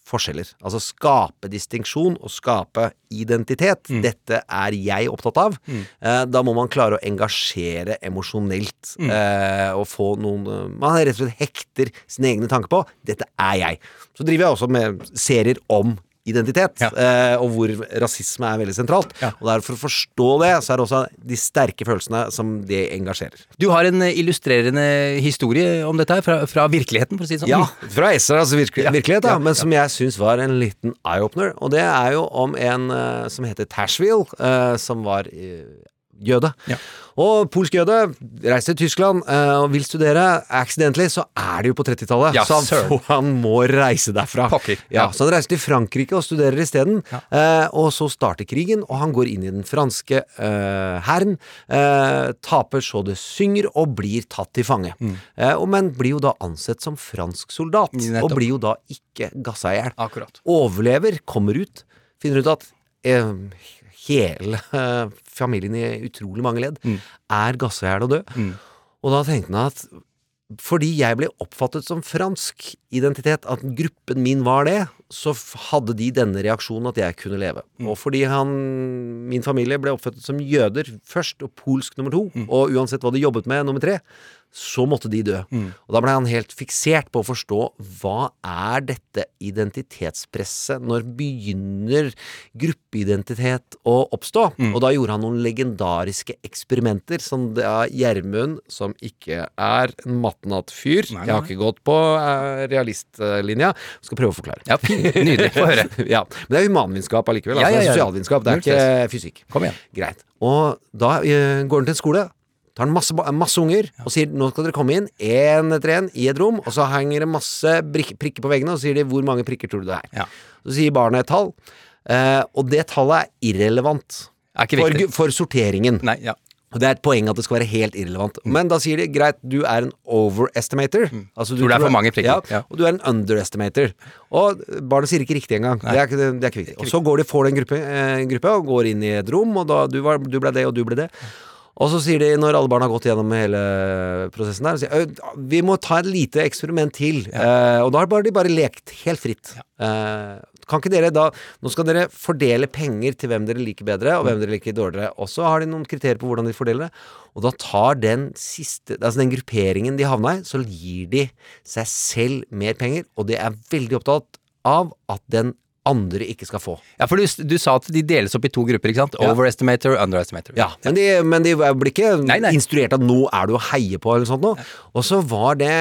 Speaker 2: forskjeller. Altså skape distinksjon og skape identitet. Dette er jeg opptatt av. Eh, da må man klare å engasjere emosjonelt
Speaker 1: Mm.
Speaker 2: eh, og få noen eh, Man rett og slett hekter sine egne tanker på 'dette er jeg'. Så driver jeg også med serier om identitet, eh, og hvor rasisme er veldig sentralt. Og der For å forstå det, så er det også de sterke følelsene som det engasjerer.
Speaker 1: Du har en eh, illustrerende historie om dette her, fra, fra virkeligheten, for å si det sånn.
Speaker 2: Ja, fra Esras virke
Speaker 1: Ja,
Speaker 2: virkelighet, da,
Speaker 1: ja,
Speaker 2: men
Speaker 1: ja.
Speaker 2: som jeg syns var en liten eye-opener. Og det er jo om en eh, som heter Tashville, eh, som var jøde, jøde. Og polsk jøde reiser til Tyskland eh, og vil studere. Accidentally så er det jo på 30-tallet,
Speaker 1: Ja,
Speaker 2: så han, (laughs) han må reise derfra.
Speaker 1: Pokker.
Speaker 2: Ja,
Speaker 1: Ja.
Speaker 2: Så han reiser til Frankrike og studerer isteden. Eh, og så starter krigen, og han går inn i den franske eh, hæren. Eh, taper så det synger, og blir tatt til fange. Eh, og, men blir jo da ansett som fransk soldat,
Speaker 1: Nettopp.
Speaker 2: og blir jo da ikke gassa i hjel. Overlever, kommer ut, finner ut at eh, hele eh, familien i utrolig mange ledd er gassa i hjel og død. Og da tenkte han at fordi jeg ble oppfattet som fransk identitet, at gruppen min var det, så hadde de denne reaksjonen at jeg kunne leve. Og fordi han, min familie ble oppfattet som jøder først, og polsk nummer to, og uansett hva de jobbet med nummer tre, så måtte de dø. Og da ble han helt fiksert på å forstå hva er dette identitetspresset? Når begynner gruppeidentitet å oppstå? Og da gjorde han noen legendariske eksperimenter som det er Gjermund, som ikke er en matnatt-fyr Jeg har ikke gått på eh, realistlinja. Skal prøve å forklare.
Speaker 1: Ja. Nydelig. Få høre. (laughs)
Speaker 2: ja. Men det er humanvitenskap allikevel.
Speaker 1: Ja,
Speaker 2: Altså,
Speaker 1: ja, ja.
Speaker 2: Sosialvitenskap. Det er ikke fysikk.
Speaker 1: Kom igjen.
Speaker 2: Greit. Og da uh, går han til en skole. Tar han masse, masse unger og sier nå skal dere komme inn én etter én i et rom. Og så henger det masse prikker på veggene, og så sier de hvor mange prikker tror du det er. Så sier barnet et tall, eh, og det tallet er irrelevant
Speaker 1: Er ikke
Speaker 2: for, for sorteringen.
Speaker 1: Nei, ja.
Speaker 2: Og Det er et poeng at det skal være helt irrelevant. Men da sier de greit, du er en overestimator. Altså, du
Speaker 1: Tror det er for mange prikker.
Speaker 2: Ja,
Speaker 1: Ja.
Speaker 2: Og du er en underestimator. Og barnet sier ikke riktig engang. Det er, det er ikke viktig. Og så går de, får de en gruppe, eh, gruppe og går inn i et rom, og da du, var, du ble det, og du ble det. Og så sier de, når alle barna har gått gjennom hele prosessen der, sier, vi må ta et lite eksperiment til. Eh, og da har de bare lekt helt fritt. Eh, kan ikke dere da Nå skal dere fordele penger til hvem dere liker bedre, og hvem dere liker dårligere. Og så har de noen kriterier på hvordan de fordeler det. Og da tar den siste Altså den grupperingen de havna i, så gir de seg selv mer penger, og de er veldig opptatt av at den andre ikke skal få.
Speaker 1: Ja, for du, du sa at de deles opp i to grupper, ikke sant?
Speaker 2: Ja.
Speaker 1: Overestimator og underestimator.
Speaker 2: Ja, men de, men de blir ikke instruert at nå er du å heie på, eller sånt noe. Og så var det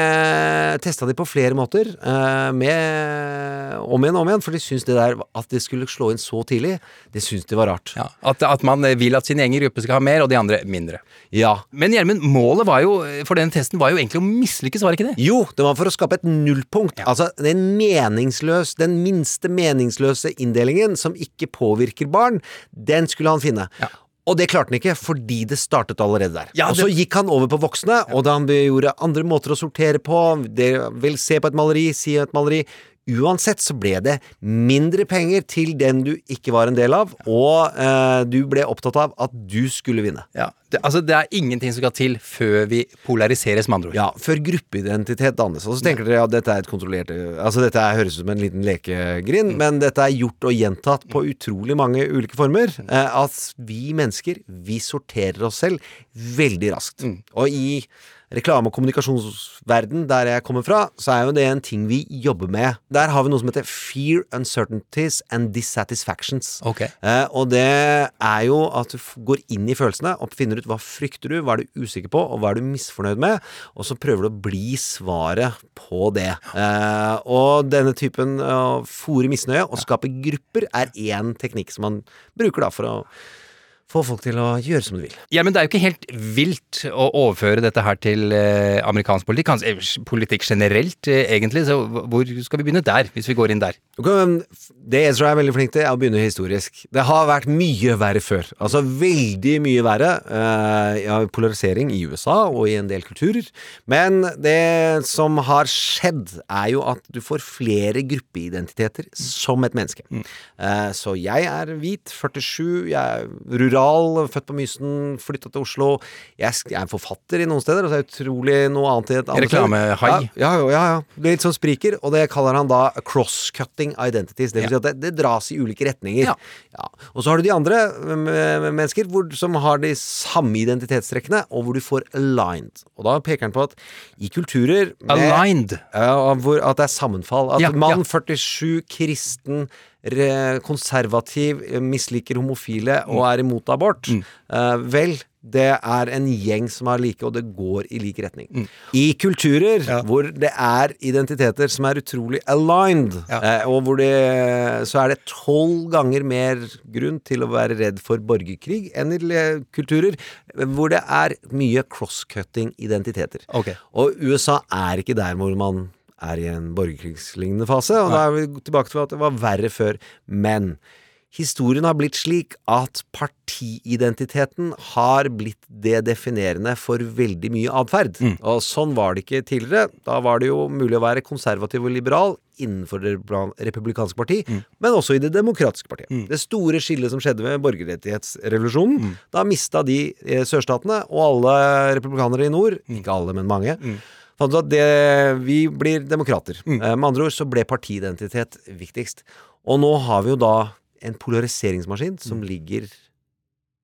Speaker 2: Testa de på flere måter, eh, med om igjen og om igjen, for de syntes det der at det skulle slå inn så tidlig, det syntes de var rart.
Speaker 1: Ja, at, at man vil at sin egen gruppe skal ha mer, og de andre mindre.
Speaker 2: Ja.
Speaker 1: Men Gjermund, målet var jo, for den testen var jo egentlig å mislykkes, var det ikke det?
Speaker 2: Jo, det var for å skape et nullpunkt. Altså den meningsløs, den minste meningsløse inndelingen som ikke påvirker barn, den skulle han finne. Og det klarte han ikke, fordi det startet allerede der.
Speaker 1: Ja,
Speaker 2: og så gikk han over på voksne, og da han gjorde andre måter å sortere på, det, vil se på et maleri, si et maleri Uansett så ble det mindre penger til den du ikke var en del av, og eh, du ble opptatt av at du skulle vinne.
Speaker 1: Ja, det, altså det er ingenting som skal til før vi polariseres, med andre ord.
Speaker 2: Ja, før gruppeidentitet dannes. Og så tenker dere at dette er et kontrollert Altså dette er, høres ut som en liten lekegrind, men dette er gjort og gjentatt på utrolig mange ulike former. Eh, at vi mennesker, vi sorterer oss selv veldig raskt. Og i reklame- og kommunikasjonsverden, der jeg kommer fra, så er jo det en ting vi jobber med. Der har vi noe som heter fear, uncertainties and dissatisfactions.
Speaker 1: Okay.
Speaker 2: Eh, og det er jo at du går inn i følelsene og finner ut hva frykter du, hva er du usikker på, og hva er du misfornøyd med, og så prøver du å bli svaret på det. Eh, og denne typen å fòre misnøye og skape grupper er én teknikk som man bruker da for å få folk til å gjøre som de vil.
Speaker 1: Ja, men det er jo ikke helt vilt å overføre dette her til eh, amerikansk politikk, kanskje eh, politikk generelt, eh, egentlig. Så hvor skal vi begynne der, hvis vi går inn der?
Speaker 2: Ok, men Det Ezra er veldig flink til, er å begynne historisk. Det har vært mye verre før. Altså veldig mye verre. Eh, ja, polarisering i USA og i en del kulturer. Men det som har skjedd, er jo at du får flere gruppeidentiteter som et menneske. Eh, så jeg er hvit, 47, jeg er rural, født på Mysen, flytta til Oslo. Jeg, jeg er forfatter i noen steder, og så er jeg utrolig noe annet i et annet.
Speaker 1: Reklamehai.
Speaker 2: Ja, ja, ja, ja, ja. Det er litt sånn spriker, og det kaller han da cross-cutting identities. Det vil si at det, det dras i ulike retninger. Ja. Og så har du de andre mennesker hvor, som har de samme identitetstrekkene, og hvor du får aligned. Og da peker han på at i kulturer med,
Speaker 1: Aligned?
Speaker 2: Ja, hvor, at det er sammenfall. At
Speaker 1: Ja,
Speaker 2: mann
Speaker 1: ja.
Speaker 2: 47, kristen, konservativ, eh, misliker homofile og er imot abort. Eh, vel, det er en gjeng som er like, og det går i lik retning. I kulturer hvor det er identiteter som er utrolig aligned, eh, og hvor det så er det tolv ganger mer grunn til å være redd for borgerkrig enn i kulturer hvor det er mye cross-cutting identiteter.
Speaker 1: Okay.
Speaker 2: Og USA er ikke der hvor man er i en borgerkrigslignende fase, og da er vi tilbake til at det var verre før. Men historien har blitt slik at partiidentiteten har blitt det definerende for veldig mye atferd. Og sånn var det ikke tidligere. Da var det jo mulig å være konservativ og liberal innenfor det republikanske parti, men også i det demokratiske partiet. Det store skillet som skjedde med borgerrettighetsrevolusjonen, da mista de eh, sørstatene og alle republikanere i nord, ikke alle, men mange, fant ut at det, vi blir demokrater. Eh, Med andre ord så ble partiidentitet viktigst. Og nå har vi jo da en polariseringsmaskin som ligger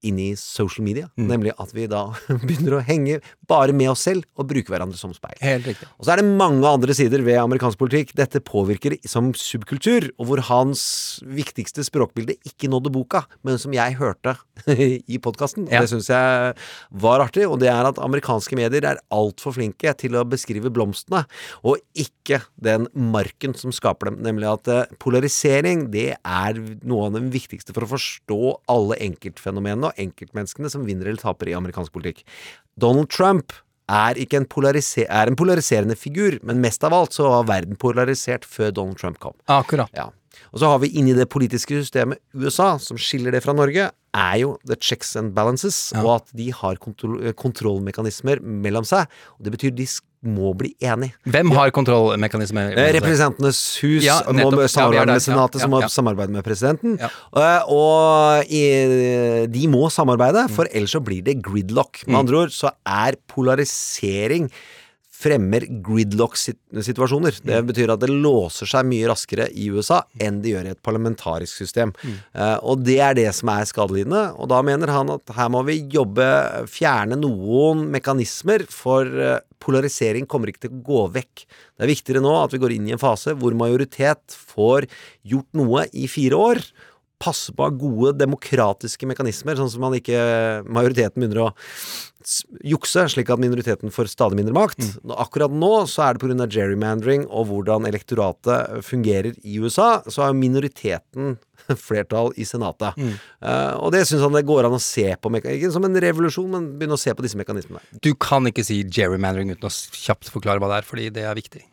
Speaker 2: inni social media. Nemlig at vi da (laughs) begynner å henge bare med oss selv og bruke hverandre som speil.
Speaker 1: Helt riktig.
Speaker 2: Og så er det mange andre sider ved amerikansk politikk dette påvirker som subkultur, og hvor hans viktigste språkbilde ikke nådde boka, men som jeg hørte (laughs) i podkasten.
Speaker 1: Ja.
Speaker 2: det syns jeg var artig, og det er at amerikanske medier er altfor flinke til å beskrive blomstene, og ikke den marken som skaper dem. Nemlig at eh, polarisering, det er noe av det viktigste for å forstå alle enkeltfenomenene enkeltmenneskene som vinner eller taper i amerikansk politikk. Donald Trump er, en, er en polariserende figur, men mest av alt så var verden polarisert før Donald Trump kom.
Speaker 1: Akkurat.
Speaker 2: Ja. Og så har vi inni det politiske systemet USA, som skiller det fra Norge, er jo the checks and balances, og at de har kontroll kontrollmekanismer mellom seg. Og det betyr de må bli enige.
Speaker 1: Hvem har kontrollmekanismer?
Speaker 2: Eh, Representantenes hus
Speaker 1: Ja,
Speaker 2: må
Speaker 1: nettopp.
Speaker 2: Samarbeide med Senatet, som må samarbeide med presidenten. Eh, og i, de må samarbeide, for ellers så blir det gridlock. Med
Speaker 1: Mm.
Speaker 2: andre ord så er polarisering fremmer gridlock-situasjoner. Det
Speaker 1: Mm.
Speaker 2: betyr at det låser seg mye raskere i USA enn det gjør i et parlamentarisk system.
Speaker 1: Mm.
Speaker 2: Uh, og det er det som er skadelidende. Og da mener han at her må vi jobbe, fjerne noen mekanismer, for eh, polarisering kommer ikke til å gå vekk. Det er viktigere nå at vi går inn i en fase hvor majoritet får gjort noe i fire år. Passe på å ha gode demokratiske mekanismer, sånn som man ikke majoriteten begynner å jukse, slik at minoriteten får stadig mindre makt. Mm. Akkurat nå så er det pga. gerrymandering og hvordan elektoratet fungerer i USA, så har minoriteten (laughs) flertall i Senatet. Eh, og det syns han det går an å se på, ikke som en revolusjon, men begynne å se på disse mekanismene.
Speaker 1: Du kan ikke si gerrymandering uten å kjapt forklare hva det er, fordi det er viktig.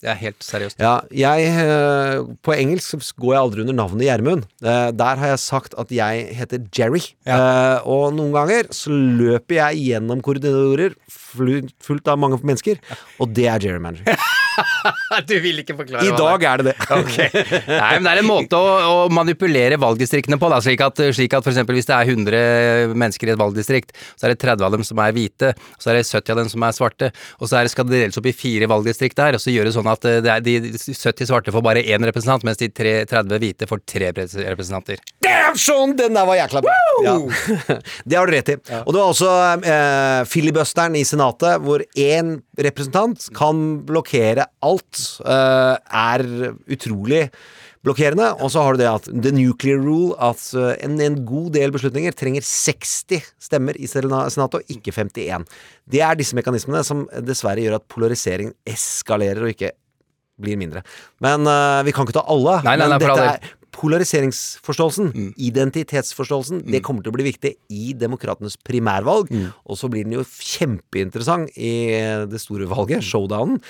Speaker 1: Det er helt seriøst.
Speaker 2: Ja, jeg eh, På engelsk går jeg aldri under navnet Gjermund. Eh, der har jeg sagt at jeg heter Jerry. Ja. og noen ganger så løper jeg gjennom korridorer fullt av mange mennesker, og det er gerrymandering. (laughs) (laughs)
Speaker 1: du vil ikke forklare
Speaker 2: I dag
Speaker 1: det
Speaker 2: er det det. (laughs)
Speaker 1: okay. Nei, men det er en måte å, å manipulere valgdistriktene på, da, slik at, slik at for eksempel hvis det er 100 mennesker i et valgdistrikt, så er det 30 av dem som er hvite, så er det 70 av dem som er svarte, og så er det, skal det deles opp i fire valgdistrikt der, og så gjøre sånn at eh, det er de 70 svarte får bare én representant, mens de tre, 30 hvite får tre representanter.
Speaker 2: Damn, Sean! Den der var jækla bra! Ja. (laughs) Det har du rett i. Og det var også eh, filibusteren i Senatet, hvor én representant kan blokkere alt, eh, er utrolig blokkerende. Og så har du det at the nuclear rule, at eh, en, en god del beslutninger trenger 60 stemmer i Senatet, og ikke 51. Det er disse mekanismene som dessverre gjør at polarisering eskalerer og ikke blir mindre. Men uh, vi kan ikke ta alle.
Speaker 1: Nei, nei, nei, all
Speaker 2: dette er polariseringsforståelsen, identitetsforståelsen, det kommer til å bli viktig i demokratenes primærvalg. Og så blir den jo kjempeinteressant i det store valget, showdownen.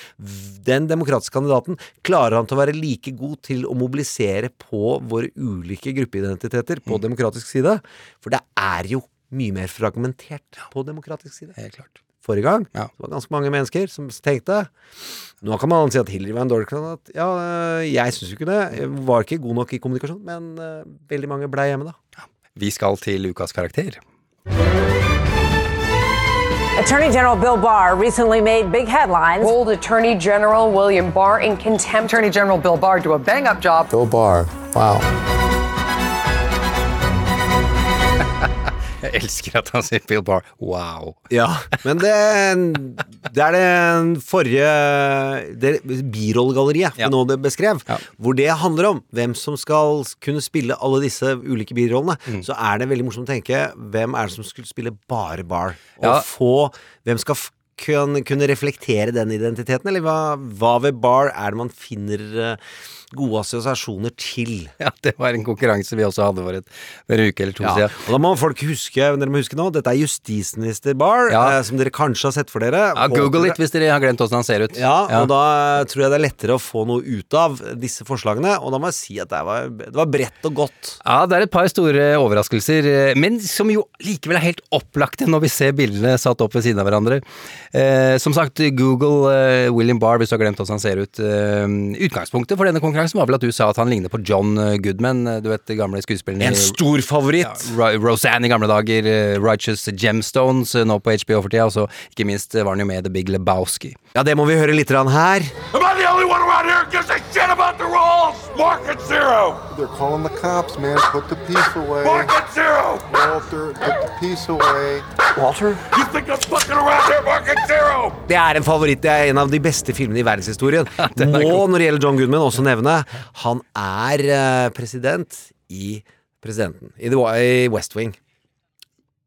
Speaker 2: Den demokratiske kandidaten, klarer han til å være like god til å mobilisere på våre ulike gruppeidentiteter på demokratisk side? For det er jo mye mer fragmentert på demokratisk side.
Speaker 1: Helt klart.
Speaker 2: Forrige gang det var ganske mange mennesker som tenkte Nå kan man si at Hillary var en dårlig kandidat. Ja, øh, jeg syns jo ikke det. Jeg var ikke god nok i kommunikasjon, men uh, veldig mange blei hjemme, da.
Speaker 1: Vi skal til ukas karakter.
Speaker 16: Attorney General Bill Barr recently made big headlines.
Speaker 17: Hold Attorney General William Barr in contempt. Attorney General Bill Barr do a bang up job.
Speaker 18: Bill Barr. Wow.
Speaker 1: Jeg elsker at han sier Bill Barr. Wow.
Speaker 2: Ja, men det, det er det forrige det Birollegalleriet vi nå det beskrev, hvor det handler om hvem som skal kunne spille alle disse ulike birollene.
Speaker 1: Mm.
Speaker 2: Så er det veldig morsomt å tenke hvem er det som skulle spille bare Bar? Og
Speaker 1: Ja.
Speaker 2: få Hvem skal kunne, reflektere den identiteten, eller hva, hva ved Bar er det man finner eh, gode assosiasjoner til?
Speaker 1: Ja, det var en konkurranse vi også hadde for, et, en uke eller to
Speaker 2: Ja,
Speaker 1: siden.
Speaker 2: og da må folk huske Dere må huske nå, dette er justisminister Barr,
Speaker 1: Ja.
Speaker 2: eh, som dere kanskje har sett for dere.
Speaker 1: Ja, Google litt hvis dere har glemt åssen han ser ut.
Speaker 2: Ja, og da tror jeg det er lettere å få noe ut av disse forslagene. Og da må jeg si at det var, det var bredt og godt.
Speaker 1: Ja, det er et par store overraskelser, eh, men som jo likevel er helt opplagte når vi ser bildene satt opp ved siden av hverandre. Eh, som sagt, Google eh, William Barr, hvis du har glemt hvordan han ser ut. Eh, utgangspunktet for denne konkurransen var vel at du sa at han ligner på John eh, Goodman, eh, du vet gamle skuespilleren
Speaker 2: En stor favoritt.
Speaker 1: Ja, Ro- Roseanne i gamle dager, eh, Righteous Gemstones nå på HBO for tida, og så ikke minst var han jo med i The Big Lebowski.
Speaker 2: Ja, det må vi høre litt her.
Speaker 15: Am I the only one around gives a shit about the rules? Market zero!
Speaker 18: They're calling the cops, man. Put the piece away.
Speaker 15: Market zero!
Speaker 18: Walter, put the piece away.
Speaker 15: Walter? You think I'm fucking around here? Market zero!
Speaker 2: Det er en favoritt. Det er en av de beste filmene i verdenshistorien. (laughs)
Speaker 1: er
Speaker 2: Må, når det gjelder John Goodman, også nevne han er eh, president i Presidenten. I, The, i West Wing.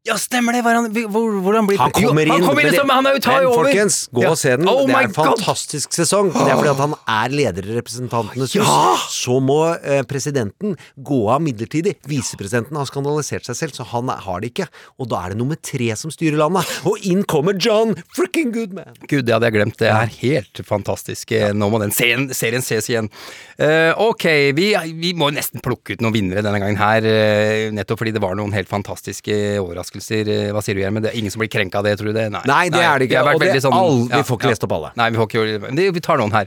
Speaker 1: Ja, stemmer det! Var han, hvor, hvordan blir
Speaker 2: Han kommer
Speaker 1: jo,
Speaker 2: inn,
Speaker 1: han kommer inn
Speaker 2: men,
Speaker 1: som, han er jo tar
Speaker 2: men
Speaker 1: over!
Speaker 2: folkens, gå
Speaker 1: Ja.
Speaker 2: og se den.
Speaker 1: Oh
Speaker 2: det er en
Speaker 1: God!
Speaker 2: fantastisk sesong. Det er fordi at han er leder i Representantenes hus.
Speaker 1: Ja!
Speaker 2: Så må eh, presidenten gå av midlertidig. Visepresidenten har skandalisert seg selv, så han er- har det ikke. Og da er det nummer tre som styrer landet. Og inn kommer John fricking Goodman.
Speaker 1: Gud, det hadde jeg glemt. Det er helt fantastisk. Eh, Nå må den serien, serien ses igjen. Uh, ok, vi, vi må nesten plukke ut noen vinnere denne gangen her, uh, nettopp fordi det var noen helt fantastiske overraskelser. Eh, Hva sier du, Gjermund? Det er ingen som blir krenka av det, tror du det?
Speaker 2: Nei, det er det ikke,
Speaker 1: har
Speaker 2: og det-
Speaker 1: sånn-
Speaker 2: all- vi får ikke lest opp alle.
Speaker 1: Nei, vi får ikke det, Vi tar noen her.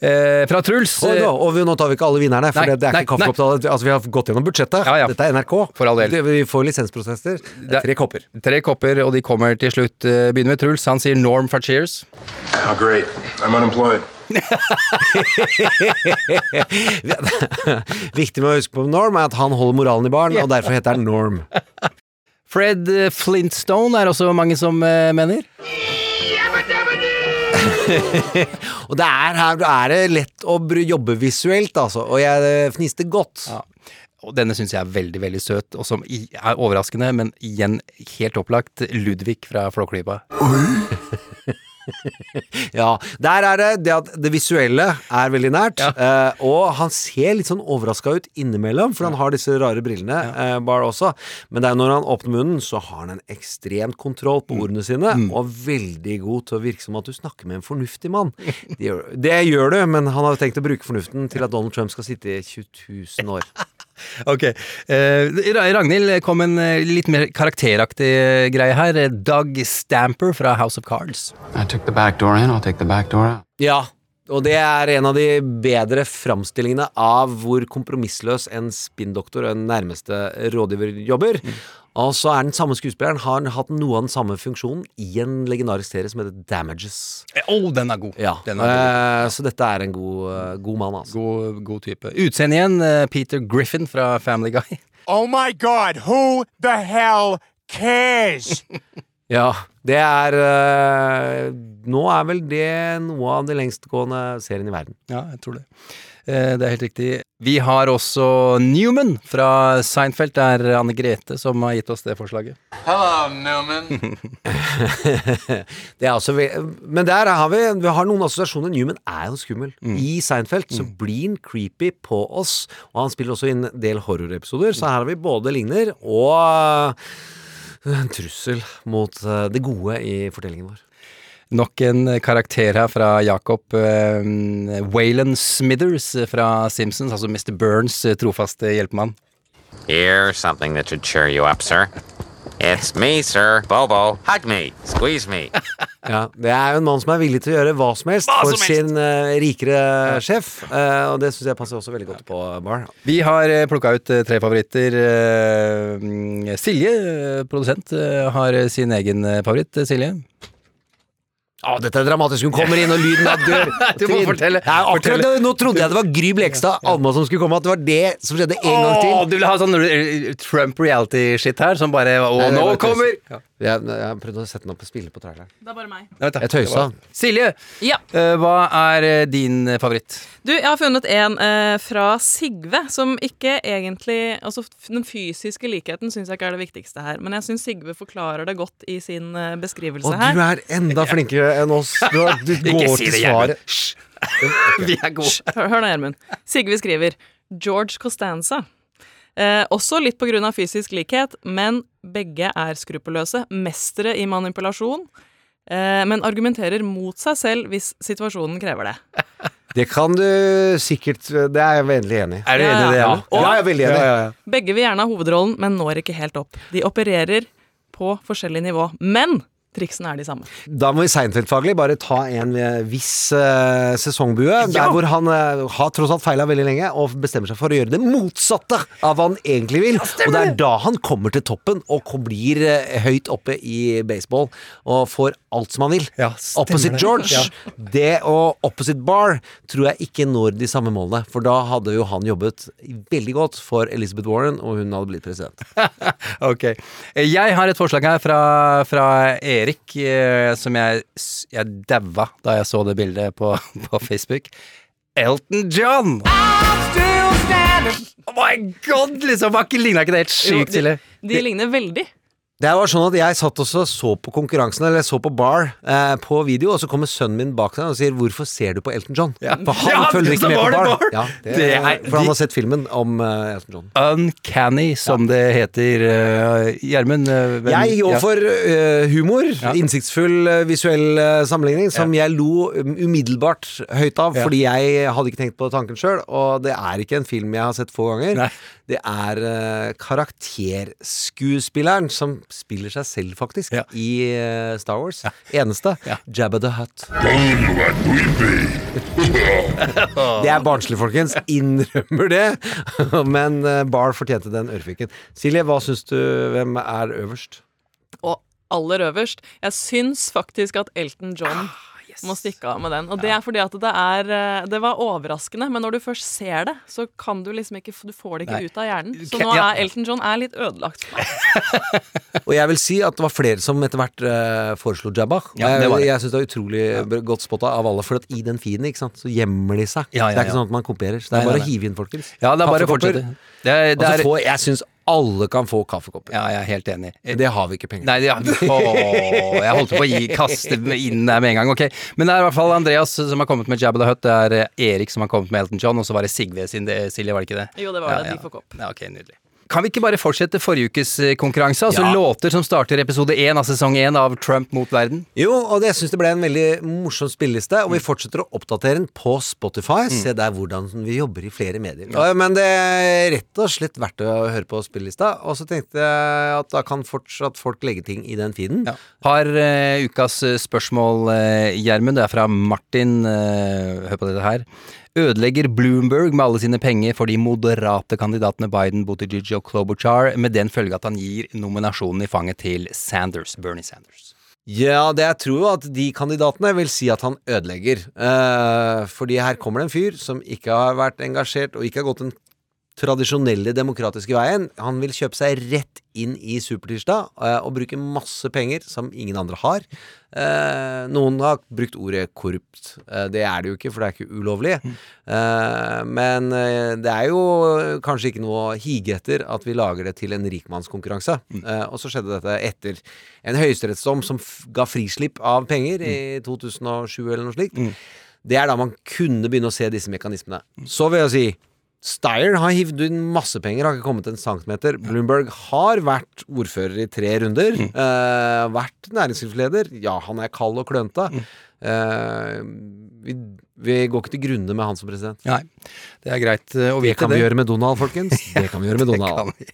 Speaker 1: Eh, fra Truls.
Speaker 2: Og, da, og vi, nå tar vi ikke alle vinnerne, for
Speaker 1: Nei,
Speaker 2: det, det er
Speaker 1: nei,
Speaker 2: ikke kaffekopp. Altså, vi har gått gjennom budsjettet. Dette er NRK.
Speaker 1: For all del.
Speaker 2: Det, vi får lisensprosesser. Tre kopper.
Speaker 1: Tre kopper, og de kommer til slutt. Eh, Begynner med Truls. Han sier Norm fra Cheers.
Speaker 15: Oh, great. I'm unemployed. (laughs)
Speaker 2: Viktig med å huske på Norm er at han holder moralen i baren, og derfor heter han Norm. (laughs)
Speaker 1: Fred eh, Flintstone er også mange som eh, mener. (laughs)
Speaker 2: og det er her er det lett å jobbe visuelt, altså. Og jeg eh, fniste godt.
Speaker 1: Og denne syns jeg er veldig, veldig søt, og som er overraskende, men igjen helt opplagt. Ludvig fra Flåklypa. (laughs) (laughs)
Speaker 2: Ja, der er det det at det visuelle er veldig nært, eh, og han ser litt sånn overraska ut innimellom, for han har disse rare brillene, eh, Bar også. Men det er når han åpner munnen, så har han en ekstremt kontroll på ordene sine, og veldig god til å virke som at du snakker med en fornuftig mann. Det gjør, det gjør du, men han har tenkt å bruke fornuften til at Donald Trump skal sitte i 20 000 år. (laughs) (laughs)
Speaker 1: Ok. Eh, Ragnhild kom en eh, litt mer karakteraktig eh, greie her. Doug Stamper fra House of Cards.
Speaker 19: I took the back door in, I'll take the back door out.
Speaker 2: Ja, og det er en av de bedre framstillingene av hvor kompromissløs en spinndoktor og en nærmeste rådgiver jobber. Og så er den samme skuespilleren har hatt noe av den samme funksjonen i en legendarisk serie som heter Damages.
Speaker 1: Å, oh, den er god.
Speaker 2: Ja,
Speaker 1: Den er god.
Speaker 2: Uh, Så dette er en god, uh, god mann, altså.
Speaker 1: God, god type. Utseende igjen. uh, Peter Griffin fra Family Guy. (laughs)
Speaker 20: Oh my God, who the hell cares? (laughs)
Speaker 2: Ja, det er eh, Nå er vel det noe av de lengstgående serien i verden.
Speaker 1: Ja, jeg tror det. Eh, Det er helt riktig. Vi har også Newman fra Seinfeld. Det er Anne Grete som har gitt oss det forslaget.
Speaker 19: Hello, Newman. (laughs)
Speaker 2: det er også Men der har vi, vi har noen assosiasjoner. Newman er jo skummel.
Speaker 1: Mm.
Speaker 2: I Seinfeld så blir han creepy på oss, og han spiller også inn en del horrorepisoder, så her har vi både ligner og en trussel mot eh, det gode i fortellingen vår.
Speaker 1: Nok en karakter her fra Jacob eh, Waylon Smithers fra Simpsons, altså Mr. Burns eh, trofaste hjelpemann.
Speaker 21: Here's something that should cheer you up, sir. It's me, sir. Bobo. Hug me. Squeeze me. (laughs)
Speaker 2: Ja, Det er jo en mann som er villig til å gjøre hva som helst
Speaker 21: Hva
Speaker 2: for
Speaker 21: helst!
Speaker 2: sin uh, rikere sjef, Uh, og det syns jeg passer også veldig godt på Bar.
Speaker 1: Vi har plukka ut tre favoritter. Mm, Silje, produsent, har sin egen favoritt. Silje?
Speaker 2: Å, dette er dramatisk. Hun kommer inn, og lyden er dør. (laughs)
Speaker 1: Du må fortelle.
Speaker 2: Ja, akkurat
Speaker 1: Fortelle.
Speaker 2: Nå trodde jeg det var Gry Blekstad, Alma, som skulle komme. At det var det som skjedde en gang til.
Speaker 1: Åh, du vil ha sånn eh, Trump reality-shit her, som bare Å,
Speaker 2: Nei, det
Speaker 1: nå
Speaker 2: var tøys.
Speaker 1: kommer! Ja.
Speaker 2: Jeg, jeg prøvde å sette den opp og spille på traileren.
Speaker 22: Det er bare meg.
Speaker 2: Jeg tøysa.
Speaker 1: Silje,
Speaker 22: Ja.
Speaker 1: eh, hva er eh, din eh, favoritt?
Speaker 22: Du, jeg har funnet en eh, fra Sigve, som ikke egentlig Altså, f- den fysiske likheten syns jeg ikke er det viktigste her, men jeg syns Sigve forklarer det godt i sin eh, beskrivelse
Speaker 2: Og
Speaker 22: her.
Speaker 2: du er enda (laughs) flinkere enn oss. Du, har- du (laughs)
Speaker 1: Ikke
Speaker 2: går
Speaker 1: si
Speaker 2: til
Speaker 1: det, Gjermund.
Speaker 2: svaret. (laughs)
Speaker 1: Vi er gode.
Speaker 22: Hør, hør nå, Gjermund. Sigve skriver George Costanza. Eh, også litt på grunn av fysisk likhet, men begge er skruppelløse. Mestere i manipulasjon. Eh, men argumenterer mot seg selv hvis situasjonen krever det. (laughs)
Speaker 2: Det kan du sikkert Det er jeg veldig enig i.
Speaker 1: Er du enig i det,
Speaker 22: ja.
Speaker 2: Ja, jeg er veldig enig.
Speaker 1: Ja, ja, ja.
Speaker 22: Begge vil gjerne ha hovedrollen, men når ikke helt opp. De opererer på forskjellig nivå. Men triksene er de samme.
Speaker 2: Da må vi Seinfeld-faglig bare ta en viss uh, sesongbue, der hvor han uh, har tross alt feila veldig lenge, og bestemmer seg for å gjøre det motsatte av hva han egentlig vil. og det er da han kommer til toppen og blir uh, høyt oppe i baseball og får alt som han vil.
Speaker 1: Ja,
Speaker 2: opposite
Speaker 1: det.
Speaker 2: George,
Speaker 1: Ja.
Speaker 2: det og opposite Bar tror jeg ikke når de samme målene, for da hadde jo han jobbet veldig godt for Elizabeth Warren, og hun hadde blitt president. (laughs)
Speaker 1: Ok. Eh, Jeg har et forslag her fra, fra Erik, eh, som jeg, jeg daua da jeg så det bildet på, (laughs) på Facebook. Elton John! Oh my god, liksom! Ligna ikke det helt
Speaker 22: sykt
Speaker 1: til? De,
Speaker 22: De ligner veldig.
Speaker 2: Det var sånn at Jeg satt også og så på konkurransen, eller så på bar, eh, på video, og så kommer sønnen min bak seg og sier 'Hvorfor ser du på Elton John?' For han
Speaker 1: Ja,
Speaker 2: følger ikke med på bar.
Speaker 1: Bar.
Speaker 2: Ja, det,
Speaker 1: Det er-
Speaker 2: for han har sett filmen om uh, Elton John.
Speaker 1: Uncanny, som det heter. eh, Gjermund? Uh,
Speaker 2: Jeg går
Speaker 1: ja.
Speaker 2: for uh, humor, innsiktsfull visuell sammenligning, som jeg lo um, umiddelbart høyt av,
Speaker 1: Ja.
Speaker 2: fordi jeg hadde ikke tenkt på tanken sjøl, og det er ikke en film jeg har sett få ganger.
Speaker 1: Nei.
Speaker 2: Det er karakterskuespilleren som spiller seg selv, faktisk,
Speaker 1: Ja.
Speaker 2: i eh, Star Wars. Eneste.
Speaker 1: Ja.
Speaker 2: Jabba the Hutt. (laughs) Det er barnslig, folkens. Innrømmer det. (laughs) Men Barr Bar fortjente den ørefiken. Silje, hva syns du hvem er øverst?
Speaker 22: Og aller øverst Jeg syns faktisk at Elton John må stikke av med den. Og det er fordi at det er eh, Det var overraskende, men når du først ser det, så kan du liksom ikke Du får det ikke
Speaker 1: Nei.
Speaker 22: ut av hjernen. Så nå er Elton John er litt ødelagt. (laughs)
Speaker 2: Og jeg vil si at det var flere som etter hvert uh, foreslo Jabba.
Speaker 1: Ja, det det.
Speaker 2: jeg jeg syns det er utrolig godt spotta av alle, for at i den feeden ikke sant, så gjemmer de seg.
Speaker 1: Ja, ja,
Speaker 2: Det er ikke sånn at man kopierer. Så det
Speaker 1: Nei,
Speaker 2: er bare å hive inn, folkens.
Speaker 1: Ja, det er bare å fortsette. Det er, det
Speaker 2: Og så få, jeg syns alle kan få kaffekopper.
Speaker 1: ja, jeg er helt enig.
Speaker 2: Det har vi ikke penger
Speaker 1: Nei, det, åh, jeg holdt på å gi, kaste inn der med en gang. Ok, Men det er i hvert fall Andreas som har kommet med Jabba the Hutt. Det er eh, Erik som har kommet med Elton John, og så var det Sigve sin det, Silje, var det ikke det?
Speaker 22: Jo, det var
Speaker 1: Ja,
Speaker 22: det.
Speaker 1: ja.
Speaker 22: De får kopp.
Speaker 1: Ja, ok, nydelig. Kan vi ikke bare fortsette forrige ukes eh, konkurranse? Altså
Speaker 2: Ja.
Speaker 1: låter som starter episode én av sesong én av Trump mot verden?
Speaker 2: Jo, og det- jeg syns det ble en veldig morsom spilleliste, og vi fortsetter å oppdatere den på Spotify. Se der hvordan vi jobber i flere medier. Ja. Men det er rett og slett verdt å høre på spillelista. Og så tenkte jeg at da kan fortsatt folk legge ting i den feeden.
Speaker 1: Ja. Har uh, ukas spørsmål, spørsmål, uh, Gjermund. Det er fra Martin. Uh, hør på dette her. Ødelegger Bloomberg med alle sine penger for de moderate kandidatene Biden, Buttigieg og Klobuchar, med den følge at han gir nominasjonen i fanget til Sanders, Bernie Sanders.
Speaker 2: Ja, det jeg tror at de kandidatene vil si at han ødelegger. Eh, fordi her kommer det en fyr som ikke har vært engasjert og ikke har gått den tradisjonelle demokratiske veien. Han vil kjøpe seg rett inn i Supertirsdag eh, og bruke masse penger som ingen andre har. Eh, noen har brukt ordet korrupt. Eh, det er det jo ikke, for det er ikke ulovlig. Men det er jo kanskje ikke noe å hige etter at vi lager det til en rikmannskonkurranse. Og så skjedde dette etter en høyesterettsdom som ga frislipp av penger i 2007 eller noe slikt. Det er da man kunne begynne å se disse mekanismene. Så vil jeg si Steyer har hivd inn masse penger, har ikke kommet en centimeter. Bloomberg har vært ordfører i tre runder. eh, vært næringslivsleder. Ja, han er kald og klønete. Uh, vi, vi går ikke til grunne med han som president.
Speaker 1: Nei, det er greit å vite
Speaker 2: Det
Speaker 1: vite
Speaker 2: kan vi gjøre med Donald, folkens. (laughs) Det kan vi gjøre med
Speaker 1: Det
Speaker 2: Donald.
Speaker 1: kan.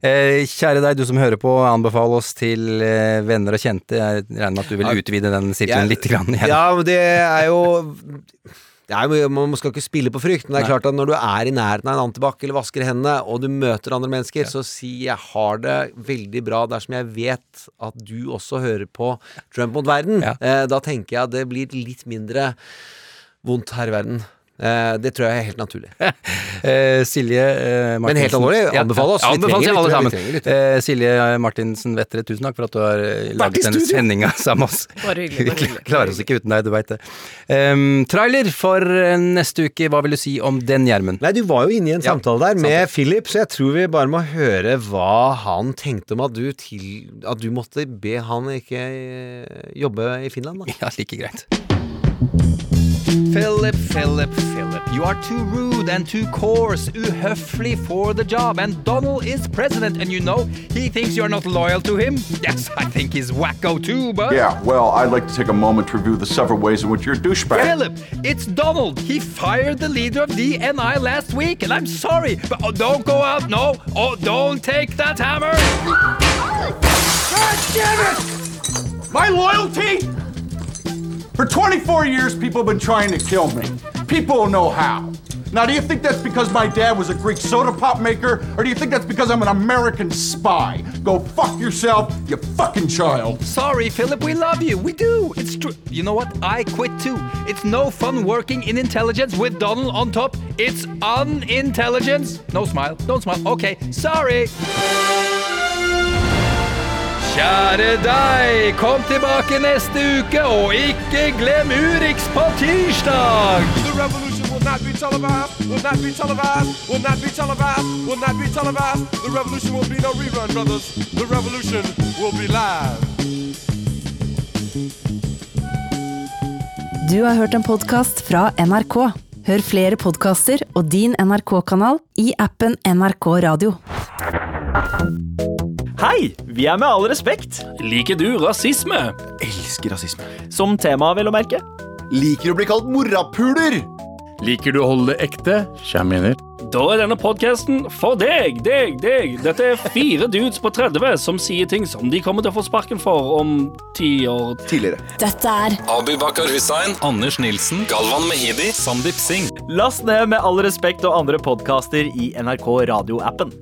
Speaker 1: Eh, kjære deg, du som hører på, anbefal oss til eh, venner og kjente. Jeg regner med at du vil utvide den sirkelen
Speaker 2: ja,
Speaker 1: litt igjen.
Speaker 2: Ja, men det er jo det er, Man skal ikke spille på frykt, men det er
Speaker 1: Nei.
Speaker 2: klart at når du er i nærheten av en antibac eller vasker hendene, og du møter andre mennesker, så si 'jeg har det veldig bra' dersom jeg vet at du også hører på Trump mot verden. Eh, da tenker jeg at det blir litt mindre vondt her i verden. Eh, det tror jeg er helt naturlig. (laughs)
Speaker 1: Eh, Silje eh, Martinsen
Speaker 2: Men helt alvorlig, anbefale oss.
Speaker 1: Ja,
Speaker 2: Vi trenger
Speaker 1: alle sammen.
Speaker 2: vi trenger lyttere.
Speaker 1: Eh, Silje Martinsen Vettere, tusen takk for at du har eh, laget denne sendinga (laughs) sammen med oss.
Speaker 22: Bare hyggelig,
Speaker 1: Vi
Speaker 22: bare hyggelig.
Speaker 1: klarer oss ikke uten deg, du veit det. Um, trailer for eh, neste uke, hva vil du si om den, Gjermund?
Speaker 2: Nei, du var jo inne i en samtale der med Philip, så jeg tror vi bare må høre hva han tenkte om at du, til, at du måtte be han ikke eh, jobbe i Finland, da.
Speaker 1: Ja, like greit. Philip, Philip, Philip, you are too rude and too coarse, uhøflig for the job, and Donald is president, and you know, he thinks you're not loyal to him. (laughs) Yes, I think he's wacko too, but...
Speaker 13: Yeah, well, I'd like to take a moment to review the several ways in which you're a douchebag.
Speaker 1: Philip, it's Donald. He fired the leader of DNI last week, and I'm sorry, but oh, don't go out. No, oh, don't take that hammer.
Speaker 13: God damn it! My loyalty? For 24 years, people have been trying to kill me. People know how. Now, do you think that's because my dad was a Greek soda pop maker, or do you think that's because I'm an American spy? Go fuck yourself, you fucking child.
Speaker 1: Sorry, Philip, we love you. We do. It's true. You know what? I quit too. It's no fun working in intelligence with Donald on top. It's unintelligence. No smile. Don't smile. Okay, sorry. Kjære deg, kom tilbake neste uke, og ikke glem Urix på tirsdag!
Speaker 15: The revolution will not be televised, will not be televised, will not be televised, will not be televised. The revolution will be no rerun, brothers. The revolution will be live.
Speaker 23: Du har hørt en podkast fra NRK. Hør flere podkaster og din NRK-kanal i appen NRK Radio.
Speaker 24: Hei, vi er Med all respekt. Liker du rasisme? Elsker rasisme. Som tema, vel å merke. Liker du å bli kalt morapuler? Liker du å holde det ekte? Kjærminer. Da er denne podkasten for deg, deg, deg. Dette er fire dudes på 30 som sier ting som de kommer til å få sparken for om ti år tidligere.
Speaker 23: Dette er
Speaker 25: Abibakar Hussein, Anders Nilsen, Galvan Mehidi, Sandeep Singh.
Speaker 24: Last ned Med all respekt og andre podkaster i NRK radioappen.